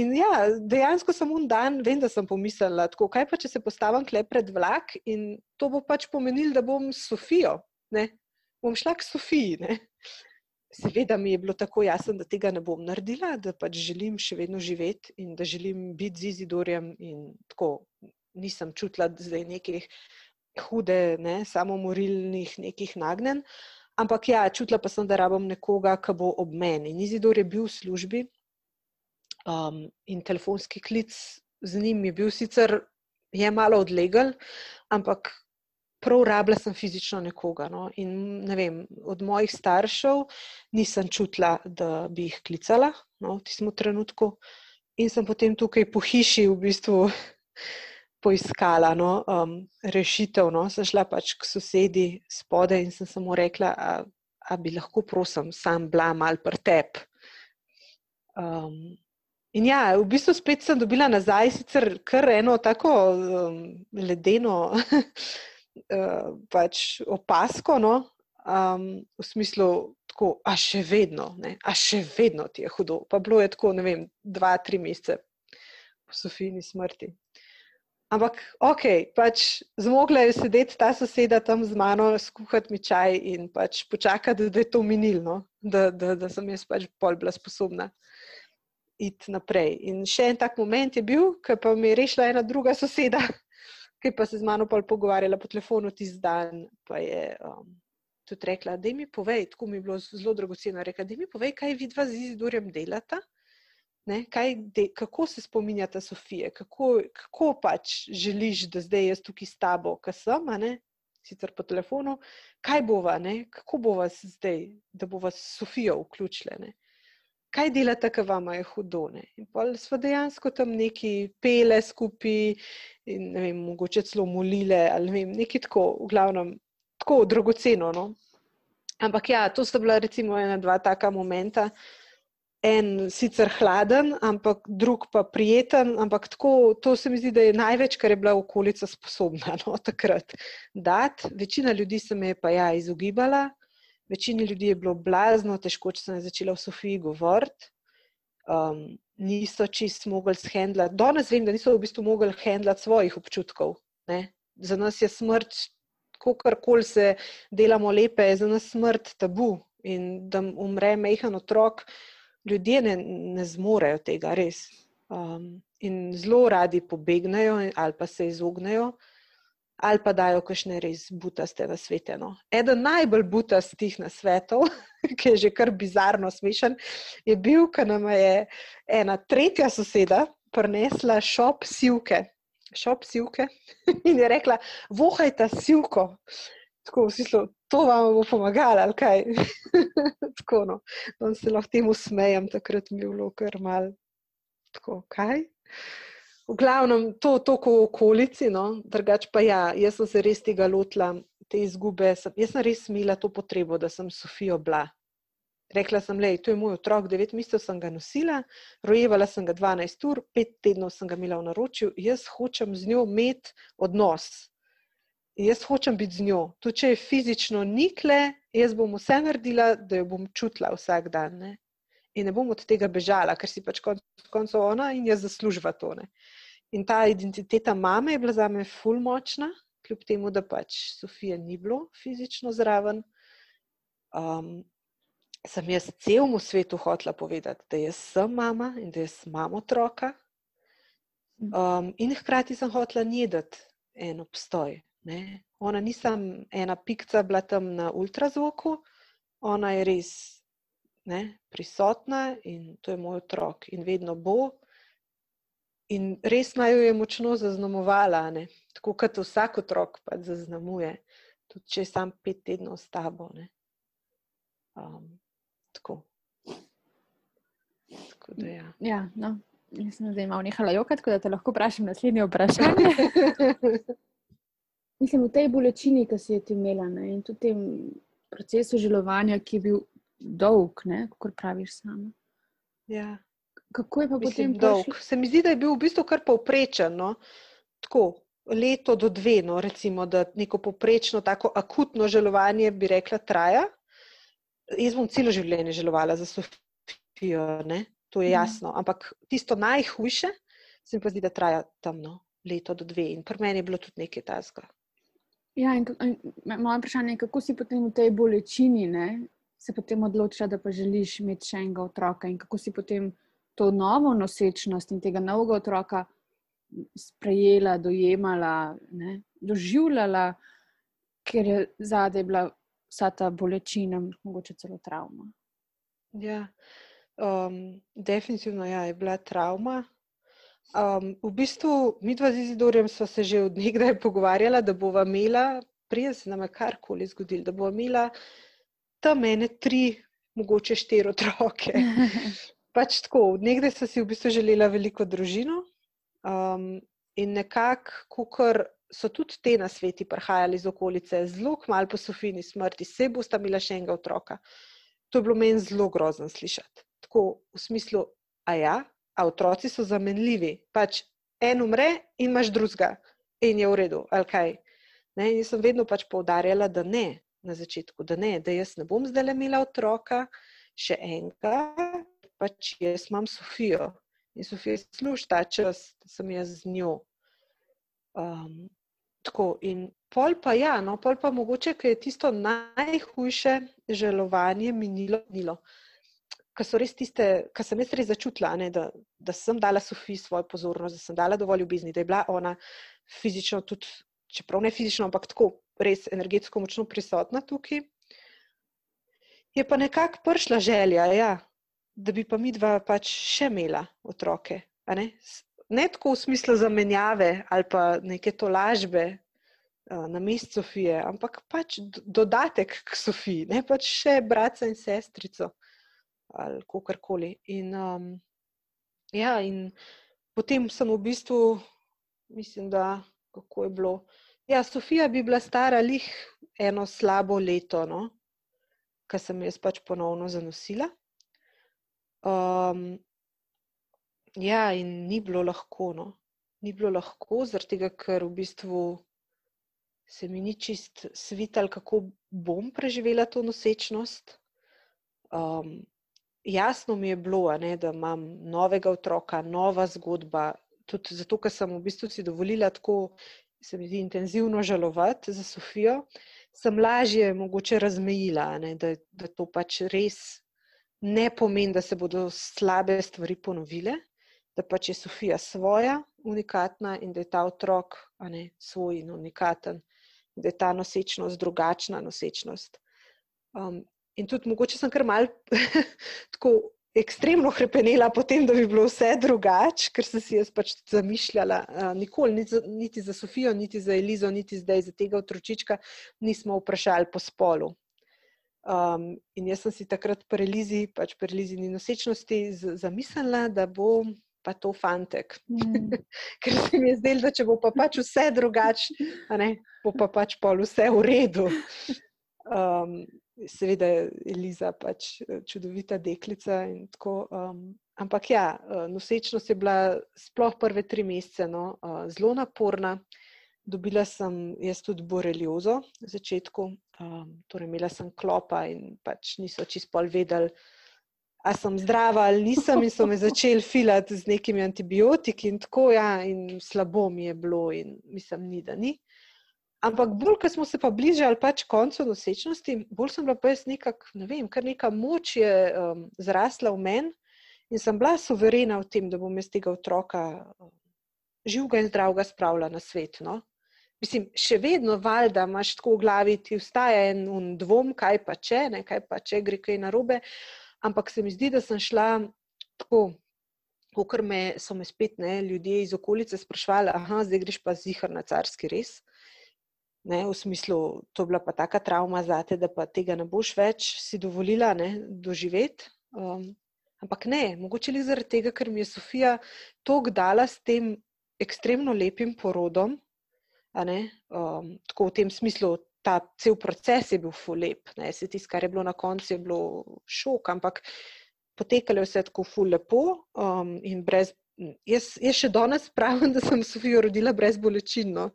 [SPEAKER 3] In ja, dejansko sem un dan, vem, da sem pomislila, tako, kaj pa če se postavim kle pred vlak in to bo pač pomenilo, da bom s Sofijo, ne, bom šla k Sofiji, ne. Seveda mi je bilo tako jasno, da tega ne bom naredila, da pač želim še vedno živeti in da želim biti z Izidorjem. Tako nisem čutila zdaj nekih hude, ne, samomorilnih nekih nagnjen. Ampak ja, čutila pa sem, da rabim nekoga, ki bo ob meni. In Izidor je bil v službi um, in telefonski klic z njim je bil sicer je malo odlegal, ampak prav rabila sem fizično nekoga. No? In ne vem, od mojih staršev nisem čutila, da bi jih klicala no, v tistem trenutku. In sem potem tukaj po hiši v bistvu poiskala no, um, rešitev. No. Sem šla pač k sosedi spode in sem samo rekla, a, a bi lahko, prosim, sam bila mal prtep. Um, In ja, v bistvu spet sem dobila nazaj, sicer kar eno tako um, ledeno uh, pač opasko, no? um, v smislu, tako, a še vedno, ne? a še vedno ti je hudo. Pa bilo je tako, ne vem, dva, tri mesece po Sofijni smrti. Ampak, ok, pač zmogla je sedeti ta soseda tam z mano, skuhati mi čaj in pač počakati, da je to minilno, da, da, da sem jaz pač pol bila sposobna iti naprej. In še en tak moment je bil, ko pa mi je rešila ena druga soseda, ki pa se z mano pogovarjala po telefonu tisti dan. Pa je um, tudi rekla, da mi povej, tako mi je bilo zelo dragoceno, rekla, da mi povej, kaj vidva z Izidorjem delata. Ne, de, kako se spominjata Sofije, kako, kako pač želiš, da zdaj jaz tukaj s tabo, ki sem, ne, sicer po telefonu, kaj bova, ne, kako bova zdaj, da bova Sofijo vključile kaj delate, ker vam je hudo. Ne? In pa smo dejansko tam neki pele skupaj in ne vem, mogoče celo molile ali ne vem, nekaj tako, v glavnem, tako dragoceno. No? Ampak ja, to sta bila recimo ena, dva taka momenta. En sicer hladen, ampak drug pa prijeten, ampak tako, to se mi zdi, da je največ, kar je bila okolica sposobna no, takrat dati. Večina ljudi se me je pa ja izogibala, Večini ljudi je bilo blazno težko, če sem začela v Sofiji govoriti. Um, niso čist mogli shendlati. Danes vem, da niso v bistvu mogli shendlati svojih občutkov. Ne? Za nas je smrt, kakorkoli se delamo lepe, je za nas smrt tabu. In da umre mehen otrok, ljudje ne, ne zmorejo tega, res. Um, in zelo radi pobegnejo ali pa se izognejo ali pa dajo kakšne res butaste na svete. No. Eden najbolj butastih na svetu, ki je že kar bizarno smešen, je bil, ko nam je ena tretja soseda prinesla šop sivke. Šop sivke in je rekla: Vohajte sivko. Tako v smislu, to vam bo pomagalo, ali kaj. tako, no. Se lahko temu smejem, takrat mi je bilo kar mal. Tako, kaj? V glavnem, to je v okolici, no? drugač pa ja, jaz sem se res tega lotila, te izgube. Sem, jaz sem res imela to potrebo, da sem Sofijo bila. Rekla sem, da je to moj otrok, devet mesecev sem ga nosila, rojevala sem ga 12 ur, pet tednov sem ga imela v naročju, jaz hočem z njo imeti odnos. Jaz hočem biti z njo. Tudi če je fizično nikle, jaz bom vse naredila, da jo bom čutila vsak dan. Ne? in ne bom od tega bežala, ker si pač konec koncev ona in jaz zaslužva to. Ne. In ta identiteta mame je bila za me ful močna, kljub temu, da pač Sofija ni bilo fizično zraven. Um, sem jaz celemu svetu hotela povedati, da jaz sem mama in da jaz imam otroka. Um, in hkrati sem hotela njedati en obstoj. Ne. Ona nisem ena pikca bila tam na ultrazvoku, ona je res ne, prisotna in to je moj otrok in vedno bo. In res naj jo je močno zaznamovala, ne? tako kot vsak otrok pa zaznamuje, tudi če je sam pet tednov s tabo. Um, tako. tako da, ja.
[SPEAKER 1] ja, no. Mislim, da je malo nehala jokati, tako da te lahko vprašam naslednje vprašanje.
[SPEAKER 2] Mislim, v tej bolečini, ki si jo imela ne? in tudi tem procesu želovanja, ki je bil dolg, kot praviš sama.
[SPEAKER 3] Ja.
[SPEAKER 2] Kako je pa Mislim, potem
[SPEAKER 3] dolg? Prišli? Se mi zdi, da je bil v bistvu kar povprečen. No? Tako, leto do dve, no, recimo, da neko poprečno, tako akutno želovanje bi rekla, traja. Jaz bom celo življenje želovala za Sofijo, ne? to je mhm. jasno. Ampak tisto najhujše se mi pa zdi, da traja tam no, leto do dve. In pri meni je bilo tudi nekaj tasga.
[SPEAKER 2] Ja, in, in, moje vprašanje je, kako si potem v tej bolečini, ne, se potem odločila, da pa želiš imeti še enega otroka in kako si potem to novo nosečnost in tega novega otroka sprejela, dojemala, ne, doživljala, ker je zadaj bila vsa ta bolečina, mogoče celo travma.
[SPEAKER 3] Ja, um, definitivno ja, je bila travma. Um, v bistvu, mi dva z Izidorjem smo se že od nekdaj pogovarjala, da bova imela prije se nam je karkoli zgodilo, da bo imela tam mene tri, mogoče štiri otroke. pač tako, nekdaj sem si v bistvu želela veliko družino um, in nekako, kar so tudi te na sveti prihajali iz okolice, zelo malo po Sofini smrti, se bo sta imela še enega otroka. To je bilo meni zelo grozno slišati. Tako v smislu, a ja, a otroci so zamenljivi. Pač en umre in imaš drugega in je v redu, ali kaj. Ne, in sem vedno pač poudarjala, da ne, na začetku, da ne, da jaz ne bom zdaj imela otroka, še enega, pač jaz imam Sofijo in Sofija služi ta čas, da sem jaz z njo. Um, tako in pol pa ja, no, pol pa mogoče, ker je tisto najhujše žalovanje minilo. minilo. Ker so res tiste, kar sem jaz res začutila, ne, da, da sem dala Sofiji svojo pozornost, da sem dala dovolj ljubezni, da je bila ona fizično, tudi, čeprav ne fizično, ampak tako res energetsko močno prisotna tukaj. Je pa nekako prišla želja, ja, da bi pa mi dva pač še imela otroke. Ne? ne tako v smislu zamenjave ali pa neke tolažbe uh, na mestu Sofije, ampak pač dodatek k Sofiji, ne pač še brata in sestrico ali kakorkoli. In, um, ja, in potem sem v bistvu, mislim, da kako je bilo. Ja, Sofija bi bila stara lih eno slabo leto, no? kar sem jaz pač ponovno zanosila. Um, ja, in ni bilo lahko. No? Ni bilo lahko, tega, ker v bistvu se mi ni čist svital, kako bom preživela to nosečnost. Um, jasno mi je bilo, ne, da imam novega otroka, nova zgodba. Tudi zato, ker sem v bistvu si dovolila tako, se mi zdi, intenzivno žalovati za Sofijo, sem lažje mogoče razmejila, ne, da, da to pač res ne pomeni, da se bodo slabe stvari ponovile, da pač je Sofija svoja, unikatna in da je ta otrok ne, svoj in unikaten, da je ta nosečnost drugačna nosečnost. Um, in tudi mogoče sem kar mal tako ekstremno krepenila potem, da bi bilo vse drugače, ker sem si jaz pač zamišljala, uh, nikoli niti za, niti za Sofijo, niti za Elizo, niti zdaj za tega otročička nismo vprašali po spolu. Um, in jaz sem si takrat pri Elizi, pač pri Elizini nosečnosti, zamislila, da bo pa to fantek. Mm. Ker se mi je zdelo, da če bo pa pač vse drugače, bo pa pač pol vse v redu. Um, seveda je Eliza pač čudovita deklica. Tako, um, ampak ja, nosečnost je bila sploh prve tri mesece no, uh, zelo naporna. Dobila sem jaz tudi boreliozo na začetku, um, torej imela sem klopa in pač niso čist pol vedeli, ali sem zdrava ali nisem, in so me začeli filati z nekimi antibiotiki in tako, ja, in slabo mi je bilo, in mislim, ni da ni. Ampak bolj, ko smo se pa bližali pač koncu nosečnosti, bolj sem bila pa jaz nekako, ne vem, kar neka moč je um, zrasla v meni in sem bila suverena v tem, da bom jaz tega otroka um, živega in zdravega spravila na svet. No? Mislim, še vedno valjda imaš tako v glavi, ti vstaja en dvom, kaj pa če, ne, kaj pa če gre kaj narobe. Ampak se mi zdi, da sem šla tako, kot me so me spet ne, ljudje iz okolice sprašvali, da zdaj greš pa zihar na carski res. Ne, v smislu, to je bila pa taka travma za te, da pa tega ne boš več si dovolila ne, doživeti. Um, ampak ne, mogoče le zaradi tega, ker mi je Sofija tok dala s tem ekstremno lepim porodom, Um, tako v tem smislu, ta cel proces je bil fulep. Se tisto, kar je bilo na koncu, je bilo šok, ampak potekalo je vse tako fulepo um, in brez. Jaz, jaz še danes pravim, da sem Sofijo rodila brez bolečin, no.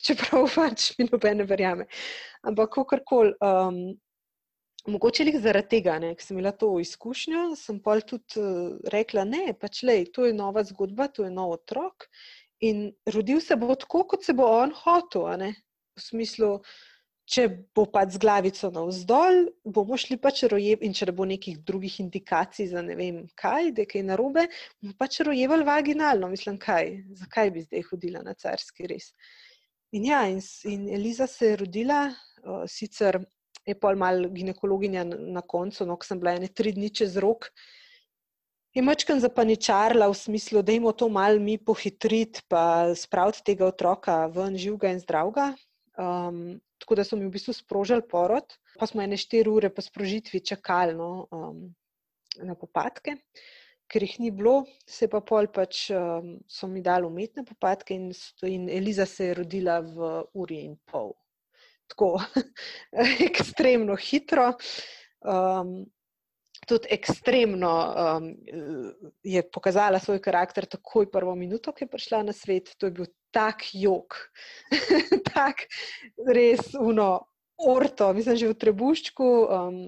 [SPEAKER 3] čeprav pač mi nobene verjame. Ampak, kako koli, um, mogoče jih zaradi tega, ker sem imela to izkušnjo, sem pa tudi uh, rekla: ne, pač le, to je nova zgodba, to je nov otrok In rodil se bo tako, kot se bo on hotel. V smislu, če bo pač z glavico navzdol, bomo šli pač rojev, in če ne bo nekih drugih indikacij za ne vem kaj, da je kaj narobe, bomo pač rojevali vaginalno. Mislim, kaj, zakaj bi zdaj hodila na carski res. In ja, in, in Eliza se je rodila, uh, sicer je pol mal ginekologinja na, na koncu, no, ko sem bila ene tri dni čez rok je mačkan zapaničarla v smislu, da jim to malo mi pohitriti, pa spraviti tega otroka ven živega in zdravega. Um, tako da so mi v bistvu sprožili porod. Pa smo ene štiri ure po sprožitvi čakali no, um, na popadke, ker jih ni bilo, se pa pol pač um, so mi dali umetne popadke in, in Eliza se je rodila v uri in pol. Tako ekstremno hitro. Um, tudi ekstremno um, je pokazala svoj karakter, takoj prvo minuto, ki je prišla na svet. To je bil tak jog, tak res uno, orto. Mislim, že v trebuščku um,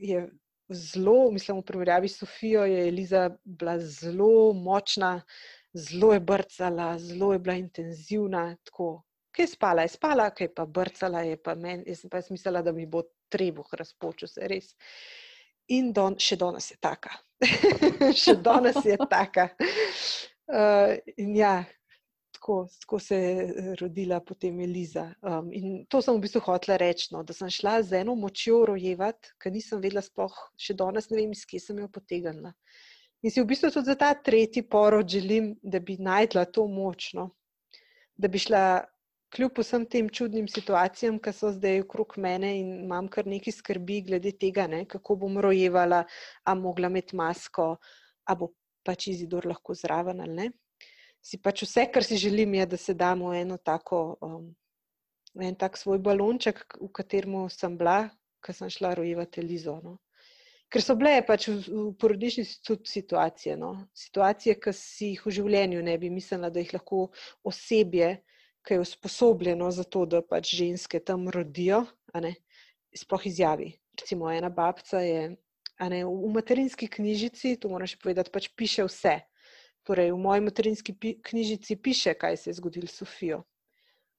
[SPEAKER 3] je zelo, mislim, v primerjavi s Sofijo, je Eliza bila zelo močna, zelo je brcala, zelo je bila intenzivna. Tako. Kaj je spala, je spala, kaj pa brcala, je pa meni, jaz sem pa mislila, da mi bo trebuh razpočil, se res. In don, še danes je taka. še danes je taka. Uh, in ja, tako, tako se je rodila potem Eliza. Um, in to sem v bistvu hotela reči, no, da sem šla z eno močjo rojevati, ker nisem vedela, sploh še danes ne vem, iz kje sem jo potegnila. In si v bistvu tudi za ta tretji porod želim, da bi najdla to močno, da bi šla kljub vsem tem čudnim situacijam, ki so zdaj okrog mene in imam kar nekaj skrbi glede tega, ne, kako bom rojevala, a mogla imeti masko, a bo pač izidor lahko zraven ali ne si pač vse, kar si želim, je, da se damo eno tako, um, en tak svoj balonček, v katerem sem bila, ko sem šla rojevati Elizo. No. Ker so bile pač v, v porodnišnici tudi situacije, no. situacije, ki si jih v življenju ne bi mislila, da jih lahko osebje, ki je usposobljeno za to, da pač ženske tam rodijo, sploh izjavi. Recimo, ena babca je ne, v materinski knjižici, to moraš povedati, pač piše vse. Torej, v moji materinski knjižici piše, kaj se je zgodilo s Sofijo.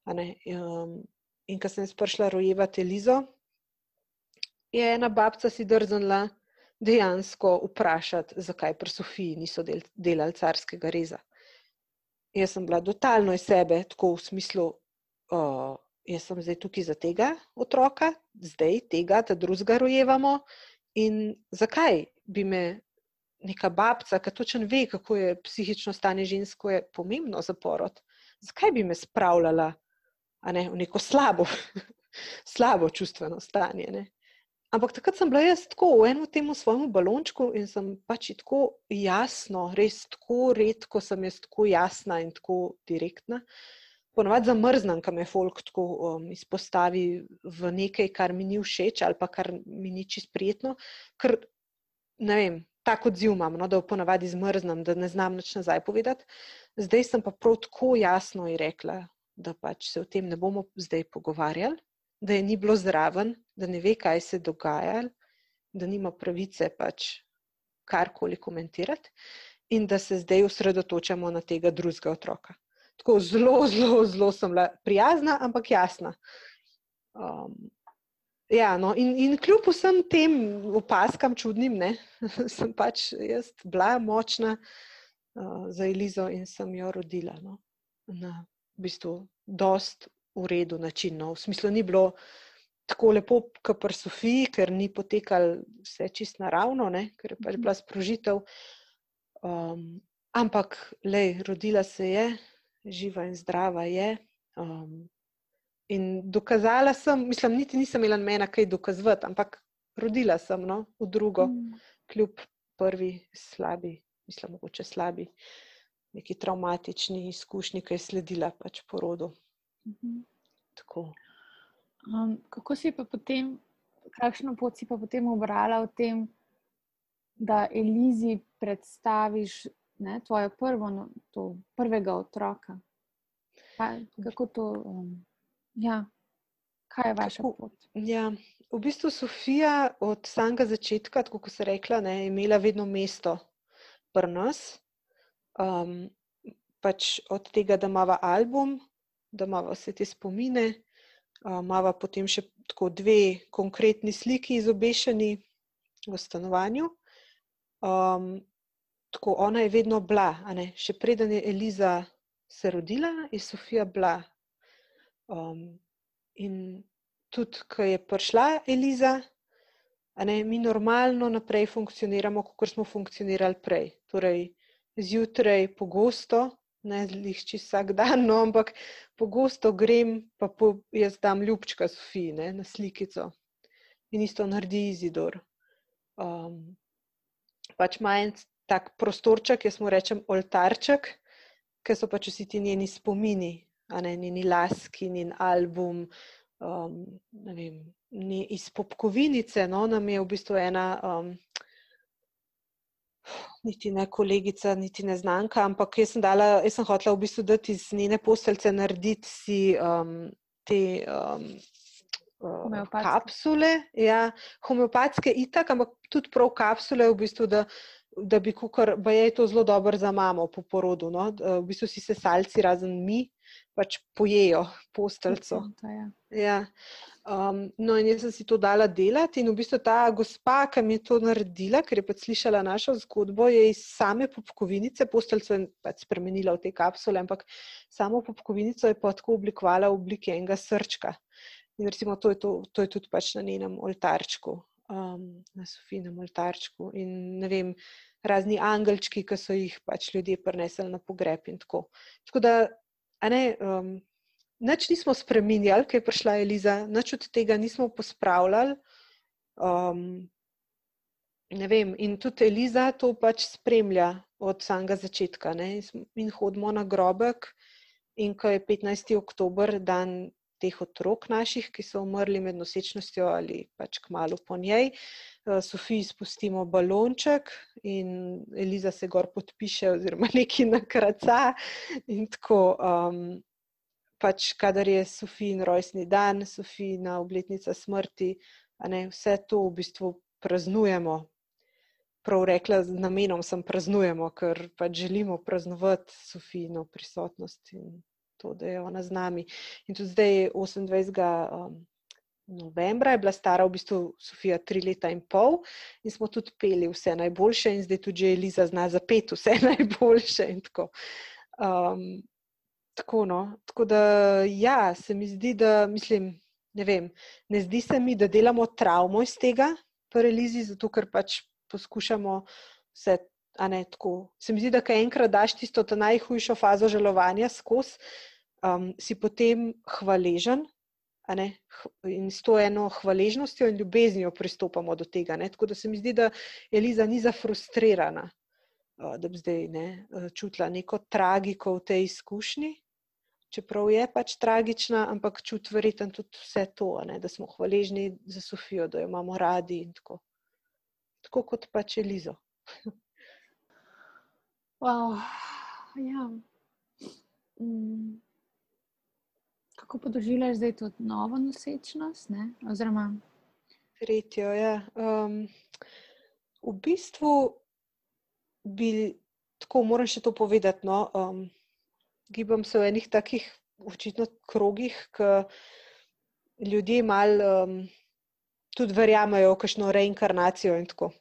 [SPEAKER 3] Um, in ko sem prišla rojevati Elizo, je ena babca si drznila dejansko vprašati, zakaj pri Sofiji niso del, delali carskega reza. Jaz sem bila totalno iz sebe, tako v smislu, uh, jaz sem zdaj tukaj za tega otroka, zdaj tega, da drugega rojevamo. In zakaj bi me neka babca, ki točno ve, kako je psihično stanje žensko, je pomembno za porod. Zakaj bi me spravljala ne, v neko slabo, slabo čustveno stanje? Ne? Ampak takrat sem bila jaz tako v enem temu svojemu balončku in sem pač tako jasno, res tako redko sem jaz tako jasna in tako direktna. Ponovadi zamrznem, kam je folk tako um, izpostavi v nekaj, kar mi ni všeč ali pa kar mi ni čist prijetno, ker ne vem, tako odziv imam, no, da v ponavadi zmrznem, da ne znam nič nazaj povedati. Zdaj sem pa prav tako jasno rekla, da pač se o tem ne bomo zdaj pogovarjali, da je ni bilo zraven, da ne ve, kaj se dogaja, da nima pravice pač karkoli komentirati in da se zdaj osredotočamo na tega drugega otroka. Tako zelo, zelo, zelo sem bila prijazna, ampak jasna. Um, Ja, no, in, in kljub vsem tem opaskam čudnim, ne, sem pač jaz bila močna uh, za Elizo in sem jo rodila no, na v bistvu dost v redu način. No. V smislu ni bilo tako lepo, kot pri Sofiji, ker ni potekalo vse čist naravno, ne, ker je pač bila sprožitev. Um, ampak, lej, rodila se je, živa in zdrava je. Um, In dokazala sem, mislim, niti nisem imela mena kaj dokazovati, ampak rodila sem no, v drugo, mm. kljub prvi slabi, mislim, mogoče slabi, neki traumatični izkušnji, ki je sledila pač porodu. Mm -hmm.
[SPEAKER 1] um, kako si pa potem, kakšno pot si pa potem obrala v tem, da Elizi predstaviš ne, tvojo prvo, no, to prvega otroka? Pa, kako to? Um, Ja, kaj je vaša pot?
[SPEAKER 3] Ja, v bistvu Sofija od samega začetka, tako kot se rekla, ne, je imela vedno mesto pri nas. Um, pač od tega, da imamo album, da imamo vse te spomine, um, potem še tako dve konkretni sliki izobešeni v stanovanju. Um, tako ona je vedno bila, še preden je Eliza se rodila, je Sofija bila Um, in tudi, ko je prišla Eliza, ne, mi normalno naprej funkcioniramo, kot smo funkcionirali prej. Torej, zjutraj pogosto ne zlišči vsak dan, no, ampak pogosto grem, pa po, jaz dam ljubčka Sofiji ne, na slikico in isto naredi Izidor. Um, pač ima en tak prostorček, jaz mu rečem oltarček, ker so pač vsi ti njeni spomini, a ne njeni laski, njen album. Um, ne vem, ni iz popkovinice, no, nam je v bistvu ena um, niti ne kolegica, niti ne znanka, ampak jaz sem, dala, jaz sem hotela v bistvu dati iz njene posteljce narediti si um, te um, uh, kapsule, ja, homeopatske itak, ampak tudi prav kapsule, v bistvu, da, da bi kukar, ba je to zelo dobro za mamo po porodu, no? v bistvu si se salci razen mi, pač pojejo posteljco. Ja. ja. Um, no, in jaz sem si to dala delati, in v bistvu ta gospa, ki mi je to naredila, ker je pač slišala našo zgodbo, je iz same popkovinice, posteljco je pač spremenila v te kapsule, ampak samo popkovinico je pa tako oblikovala v obliki enega srčka. In recimo to je, to, to je tudi pač na njenem oltarčku, um, na Sofijnem oltarčku. In ne vem, razni angelčki, ki so jih pač ljudje prinesli na pogreb in tako. Tako da, a ne. Um, Nič nismo spremenjali, ker je prišla Eliza, nič od tega nismo pospravljali. Um, vem, in tudi Eliza to pač spremlja od samega začetka. Ne? In hodimo na grobek, in ko je 15. oktober, dan teh otrok naših, ki so umrli med nosečnostjo ali pač kmalo po njej, uh, Sofiji spustimo balonček in Eliza se gor podpiše, oziroma nekaj nakraca. In tako. Um, pač, kadar je Sofijin rojstni dan, Sofijina obletnica smrti, ne, vse to v bistvu praznujemo. Prav rekla, z namenom sem praznujemo, ker pač želimo praznovati Sofijino prisotnost in to, da je ona z nami. In tudi zdaj, 28. Um, novembra, je bila stara v bistvu Sofija tri leta in pol in smo tudi peli vse najboljše, in zdaj tudi Eliza zna zapeti vse najboljše. Um, Tako, no. Tako da, ja, se mi zdi, da mislim, ne vem, ne zdi se mi, da delamo travmo iz tega, paralizi, zato ker pač poskušamo vse. Ne, se mi zdi, da enkrat daš tisto najhujšo fazo žalovanja skozi, um, si potem hvaležen in s to eno hvaležnostjo in ljubeznijo pristopamo do tega. Ne. Tako da se mi zdi, da Eliza ni zafrustrirana, uh, da bi zdaj ne, uh, čutila neko tragiko v tej izkušnji čeprav je pač tragična, ampak čuti verjetno tudi vse to, ne, da smo hvaležni za Sofijo, da jo imamo radi in tako. Tako kot pač Elizo.
[SPEAKER 1] wow. ja. mm. Kako podoživljaš zdaj to novo nosečnost? Oziroma,
[SPEAKER 3] tretjo. Ja. Um, v bistvu bi tako, moram še to povedati. No, um, gibam se v enih takih očitno krogih, ki ljudje malo um, tudi verjamejo v kakšno reinkarnacijo in tako.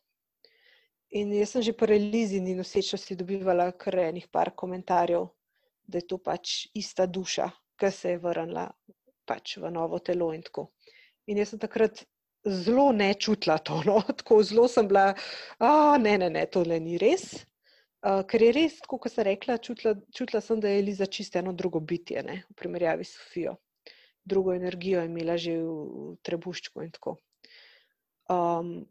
[SPEAKER 3] In jaz sem že po relizini nosečnosti dobivala kar enih par komentarjev, da je to pač ista duša, ki se je vrnila pač v novo telo in tako. In jaz sem takrat zelo nečutila to, no? tako zelo sem bila, a ne, ne, ne, to le ni res. Uh, ker je res, kot sem rekla, čutila, čutila sem, da je Eliza čisto eno drugo bitje, ne, v primerjavi s Sofijo. Drugo energijo je imela že v trebuščku in tako. Um,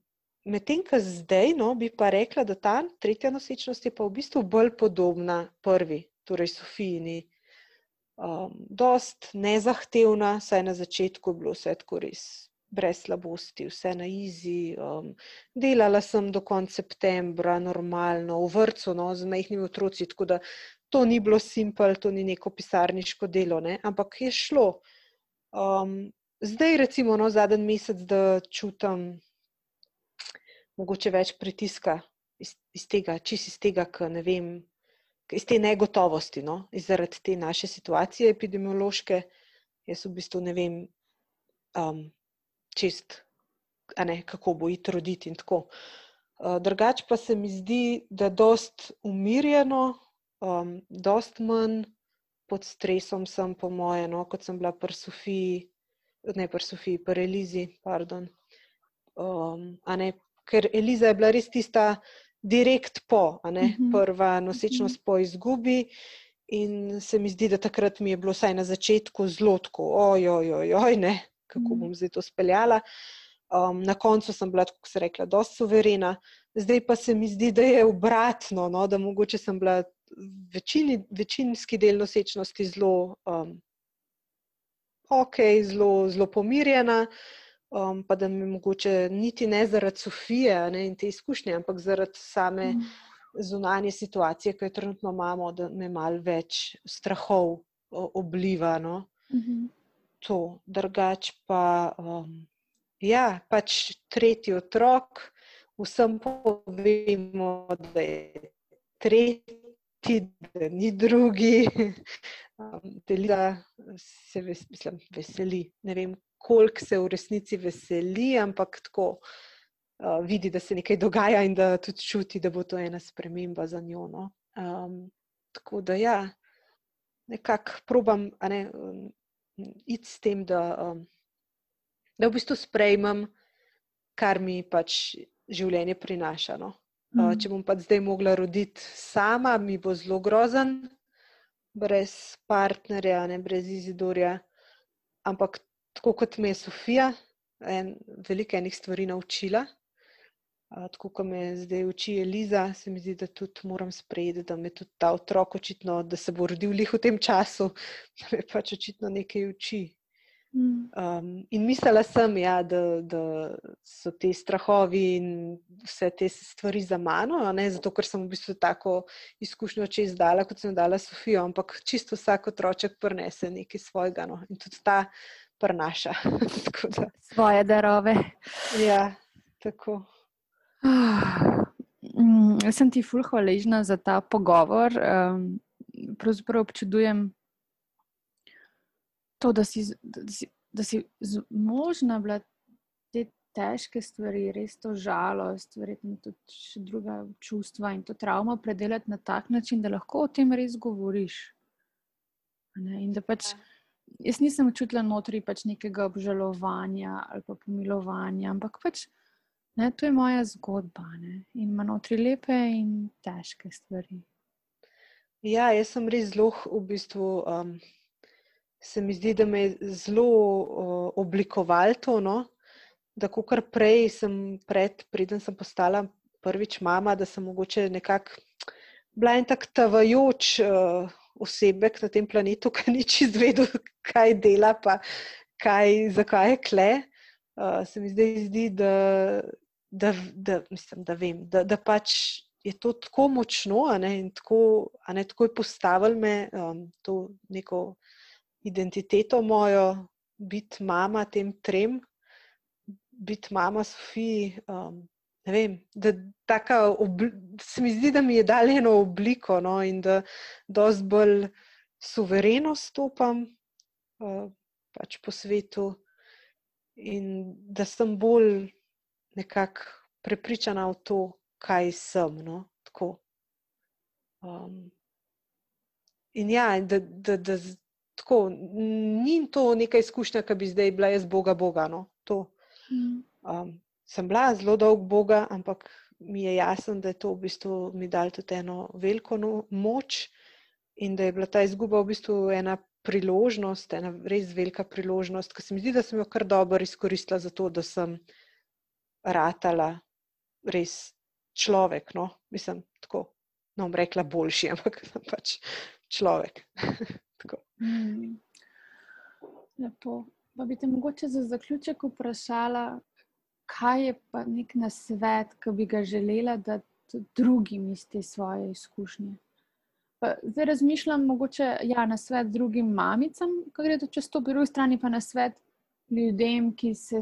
[SPEAKER 3] Medtem, ko zdaj, no, bi pa rekla, da ta tretja nosečnost je pa v bistvu bolj podobna prvi, torej Sofijini. Um, dost nezahtevna, saj na začetku je bilo vse tako res brez slabosti, vse na izi. Um, delala sem do konca septembra, normalno, v vrtu, no, z majhnimi otroci, tako da to ni bilo simpel, to ni neko pisarniško delo, ne, ampak je šlo. Um, zdaj, recimo, no, zadnji mesec, da čutim mogoče več pritiska iz, iz tega, čist iz tega, ker ne vem. Iz te negotovosti, no? zaradi te naše situacije epidemiološke, jaz v bistvu ne vem, um, čist, ne, kako bo iti roditi in tako. Uh, drugač pa se mi zdi, da dost umirjeno, um, dost manj pod stresom sem, po moje, no, kot sem bila pri Sofiji, ne pri Sofiji, pri Elizi. Um, ne, ker Eliza je bila res tista direkt po, ne, mhm. prva nosečnost po izgubi. In se mi zdi, da takrat mi je bilo vsaj na začetku zelo tako, ojoj, ojoj, ne, kako bom zdaj to speljala. Um, na koncu sem bila, kako se rekla, dosti suverena, zdaj pa se mi zdi, da je obratno, no, da mogoče sem bila večini, večinski del nosečnosti zelo um, ok, zelo, zelo pomirjena, um, pa da mi mogoče niti ne zaradi Sofije ne, in te izkušnje, ampak zaradi same mm. zunanje situacije, ki jo trenutno imamo, da me mal več strahov obliva. No. Mm -hmm. To, drugač pa. Um, Ja, pač tretji otrok, vsem povemo, da je tretji, da ni drugi. Delila se ves, mislim, veseli. Ne vem, koliko se v resnici veseli, ampak tako uh, vidi, da se nekaj dogaja in da tudi čuti, da bo to ena sprememba za njo. No? Um, tako da ja, nekako probam ne, um, iti s tem, da. Um, da v bistvu sprejmem, kar mi pač življenje prinaša. No. Mm. Če bom pa zdaj mogla roditi sama, mi bo zelo grozen, brez partnerja, ne brez izidorja. Ampak tako kot me je Sofija, en, veliko enih stvari naučila. Tako kot me zdaj uči Eliza, se mi zdi, da tudi moram sprejeti, da me tudi ta otrok očitno, da se bo rodil lih v tem času, da me pač očitno nekaj uči. Mm. Um, in mislila sem, ja, da, da so ti strahovi in vse te stvari za mano, ne, zato ker sem v bistvu tako izkušnjo čez dala, kot sem dala Sofijo, ampak čisto vsak otroček prenese nekaj svojega no, in tudi ta prenaša.
[SPEAKER 2] Svoje darove.
[SPEAKER 3] Ja, tako.
[SPEAKER 2] Mm, jaz sem ti fulh hvaležna za ta pogovor. Um, pravzaprav občudujem to, da si, da si, da si možna bila te težke stvari, res to žalost, verjetno tudi še druga čustva in to travmo predelati na tak način, da lahko o tem res govoriš. In da pač. Jaz nisem čutila notri pač nekega obžalovanja ali pa pomilovanja, ampak pač, ne, to je moja zgodba ne, in ima notri lepe in težke stvari.
[SPEAKER 3] Ja, jaz sem res zelo v bistvu um, se mi zdi, da me je zelo uh, oblikovalo to. No? Da, ko kar prej sem, pred, preden sem postala prvič mama, da sem mogoče nekako bila en tak tavajoč uh, osebek na tem planetu, ki ni čez vedel, kaj dela, pa kaj, zakaj je kle. Uh, se mi zdaj zdi, da, da, da, mislim, da vem, da, da pač je to tako močno, ne, in tako, ne, tako je postavilo me um, to neko identiteto mojo, biti mama tem trem, biti mama Sofiji. Um, ne vem, da se mi zdi, da mi je dal eno obliko no, in da dosti bolj suvereno stopam uh, pač po svetu, in da sem bolj nekako prepričana v to, kaj sem. No, um, in ja, da, da, da, tako, ni to neka izkušnja, ki bi zdaj bila jaz Boga, Boga. No. Mm. Um, sem bila zelo dolg Boga, ampak mi je jasno, da je to v bistvu mi dal tudi eno veliko no, moč in da je bila ta izguba v bistvu ena priložnost, ena res velika priložnost, ki se mi zdi, da sem jo kar dobro izkoristila za to, da sem ratala res človek. No. Mislim, tako, no, bom rekla boljši, ampak sem pač človek.
[SPEAKER 2] Mm. Lepo. Pa bi te mogoče za zaključek vprašala, kaj je pa nek nasvet, ki bi ga želela, da drugim iz te svoje izkušnje. Pa zdaj razmišljam, mogoče ja, na svet drugim mamicam, ki gredo čez to, po drugi strani pa na svet ljudem, ki, se,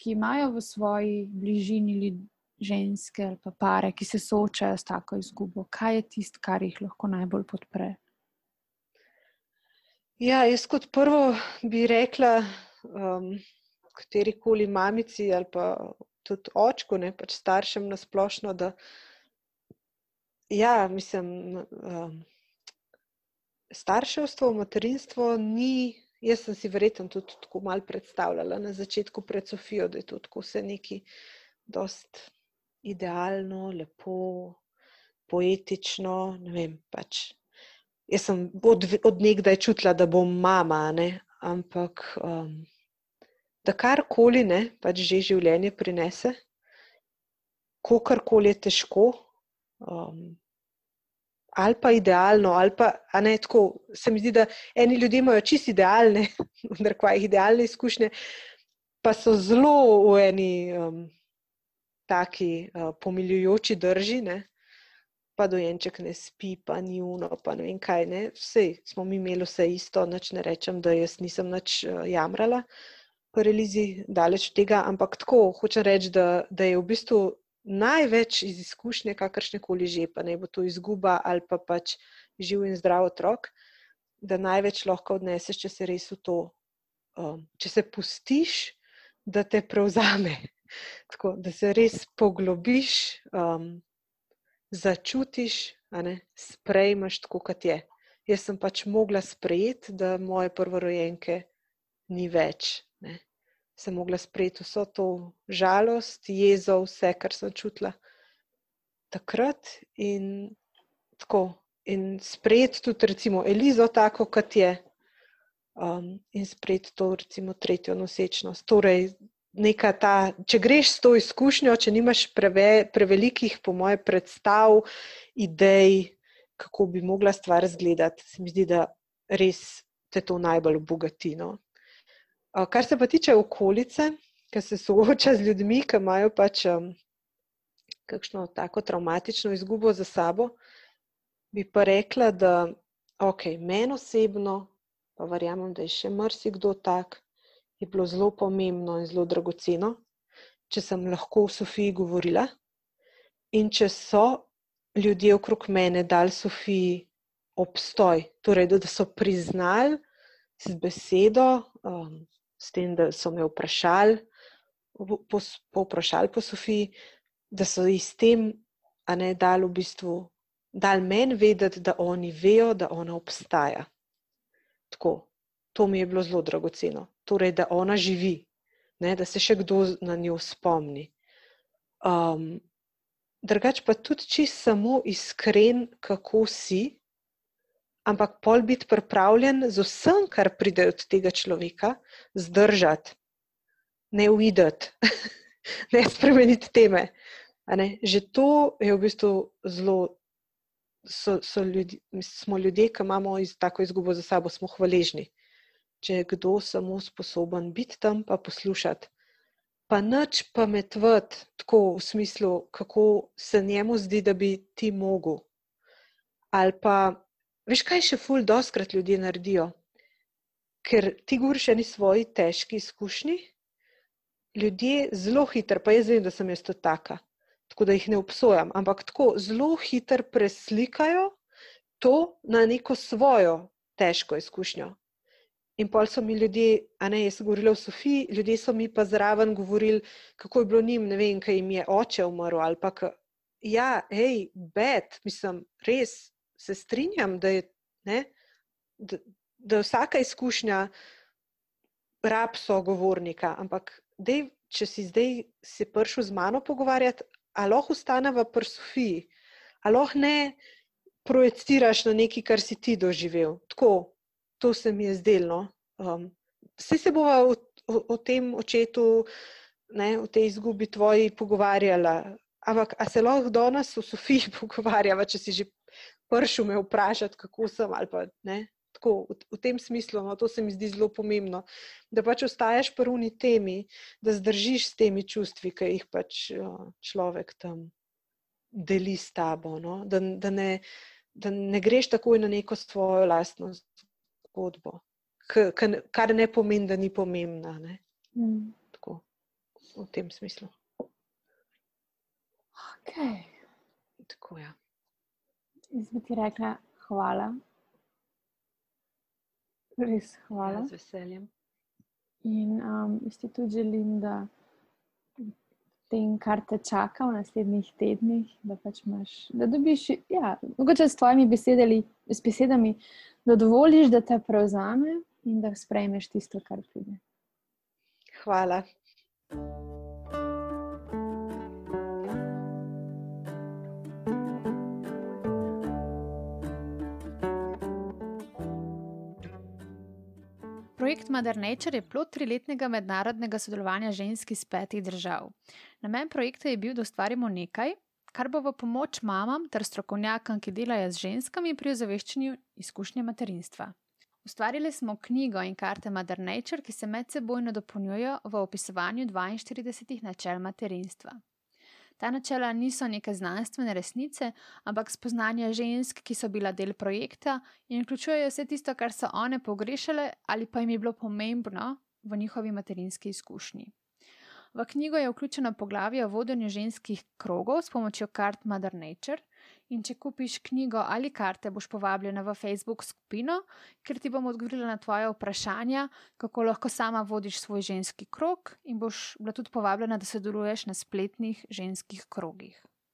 [SPEAKER 2] ki imajo v svoji bližini ženske ali pa pare, ki se soočajo s tako izgubo. Kaj je tisto, kar jih lahko najbolj podpre?
[SPEAKER 3] Ja, jaz kot prvo bi rekla, um, kateri koli mamici ali pa tudi očku, ne pač staršem na splošno, da ja, mislim, um, starševstvo, materinstvo ni. Jaz sem si verjetno tudi tako malo predstavljala na začetku pred Sofijo, da je to tako vse neki dost idealno, lepo, poetično, vem, pač jaz sem od, od nekdaj čutila, da bom mama, ne? ampak um, da karkoli ne, pač že življenje prinese, kakorkoli je težko, um, ali pa idealno, ali pa ne tako. Se mi zdi, da eni ljudje imajo čisto idealne, vendar kva jih idealne izkušnje, pa so zelo v eni um, taki uh, pomiljujoči drži. Ne? pa dojenček ne spi, pa ni uno, pa ne vem kaj. Ne. Vse smo mi imeli vse isto, noč ne rečem, da jaz nisem nič uh, jamrala po relizi, daleč od tega, ampak tako hočem reči, da, da je v bistvu največ iz izkušnje, kakršne koli že, pa ne bo to izguba ali pa pač živ in zdrav otrok, da največ lahko odneseš, če se res v to, um, če se pustiš, da te prevzame. Tako, da se res poglobiš, um, začutiš, sprejmeš tako, kot je. Jaz sem pač mogla sprejeti, da moje prvorojenke ni več. Sem mogla sprejeti vso to žalost, jezo, vse, kar sem čutila takrat. In, tako, in sprejeti tudi, recimo, Elizo, tako kot je, um, in sprejeti to, recimo, tretjo nosečnost. Torej, neka ta, če greš s to izkušnjo, če nimaš preve, prevelikih, po moje, predstav, idej, kako bi mogla stvar izgledati, se mi zdi, da res te to najbolj obogati. No. Kar se pa tiče okolice, ki se sooča z ljudmi, ki imajo pač um, kakšno tako traumatično izgubo za sabo, bi pa rekla, da ok, meni osebno, pa verjamem, da je še marsikdo tak, je bilo zelo pomembno in zelo dragoceno, če sem lahko v Sofiji govorila in če so ljudje okrog mene dali Sofiji obstoj, torej da so priznali z besedo, um, s tem, da so me vprašali po, po, vprašali po Sofiji, da so ji s tem, a ne dali v bistvu. Dal meni vedeti, da oni vejo, da ona obstaja. Tako, to mi je bilo zelo dragoceno torej, da ona živi, ne, da se še kdo na njo spomni. Um, drugač pa tudi čist samo iskren, kako si, ampak pol biti pripravljen z vsem, kar pride od tega človeka, zdržati, ne uideti, ne spremeniti teme. Ne? Že to je v bistvu zelo. So, so ljudi, smo ljudje, ki imamo iz, tako izgubo za sabo, smo hvaležni če je kdo samo sposoben biti tam, pa poslušati. Pa nič pametvati, tako v smislu, kako se njemu zdi, da bi ti mogel. Ali pa, veš, kaj še ful, doskrat ljudje naredijo. Ker ti govoriš o svoji težki izkušnji, ljudje zelo hitro, pa jaz vem, da sem jaz to taka, tako da jih ne obsojam, ampak tako zelo hitro preslikajo to na neko svojo težko izkušnjo. In pol so mi ljudje, a ne, jaz sem govorila o Sofiji, ljudje so mi pa zraven govorili, kako je bilo njim, ne vem, kaj jim je oče umrl ali pa, ja, hej, bed, mislim, res se strinjam, da je, ne, da, da je vsaka izkušnja rab sogovornika, ampak dej, če si zdaj se prišel z mano pogovarjati, a lahko ustaneva pri Sofiji, a lahko ne projeciraš na nekaj, kar si ti doživel, tako, to se mi je zdelo. Um, vse se bomo o, o, o tem očetu, ne, o tej izgubi tvoji pogovarjala. Ampak, a se lahko do nas v Sofiji pogovarjava, če si že pršil me vprašati, kako sem ali pa ne. Tako, v, v tem smislu, no, to se mi zdi zelo pomembno, da pač ostaješ pri uni temi, da zdržiš s temi čustvi, ki jih pač človek tam deli s tabo. No? Da, da, ne, da ne greš takoj na neko svojo lastno zgodbo, kar ne pomeni, da ni pomembna. Mm. Tako, v tem smislu.
[SPEAKER 1] Okay.
[SPEAKER 3] Tako, ja.
[SPEAKER 1] Jaz bi ti rekla, hvala. Res hvala.
[SPEAKER 3] Ja, z veseljem.
[SPEAKER 1] In um, jaz ti tudi želim, da tem, kar te čaka v naslednjih tednih, da pač imaš, da dobiš, ja, mogoče s tvojimi besedami, s besedami, da dovoliš, da te prevzame in da sprejmeš tisto, kar pride.
[SPEAKER 3] Hvala.
[SPEAKER 1] Projekt Mother Nature je plod triletnega mednarodnega sodelovanja žensk iz petih držav. Namen projekta je bil, da ustvarimo nekaj, kar bo v pomoč mamam ter strokovnjakom, ki delajo z ženskami pri ozaveščanju izkušnje materinstva. Ustvarili smo knjigo in karte Mother Nature, ki se medsebojno dopolnjujejo v opisovanju 42 načel materinstva. Ta načela niso neke znanstvene resnice, ampak spoznanja žensk, ki so bila del projekta in vključujejo vse tisto, kar so one pogrešale ali pa jim je bilo pomembno v njihovi materinski izkušnji. V knjigo je vključeno poglavje o vodenju ženskih krogov s pomočjo kart Mother Nature. In če kupiš knjigo ali karte, boš povabljena v Facebook skupino, kjer ti bom odgovorila na tvoje vprašanja, kako lahko sama vodiš svoj ženski krog, in boš bila tudi povabljena, da sodeluješ na spletnih ženskih krogih.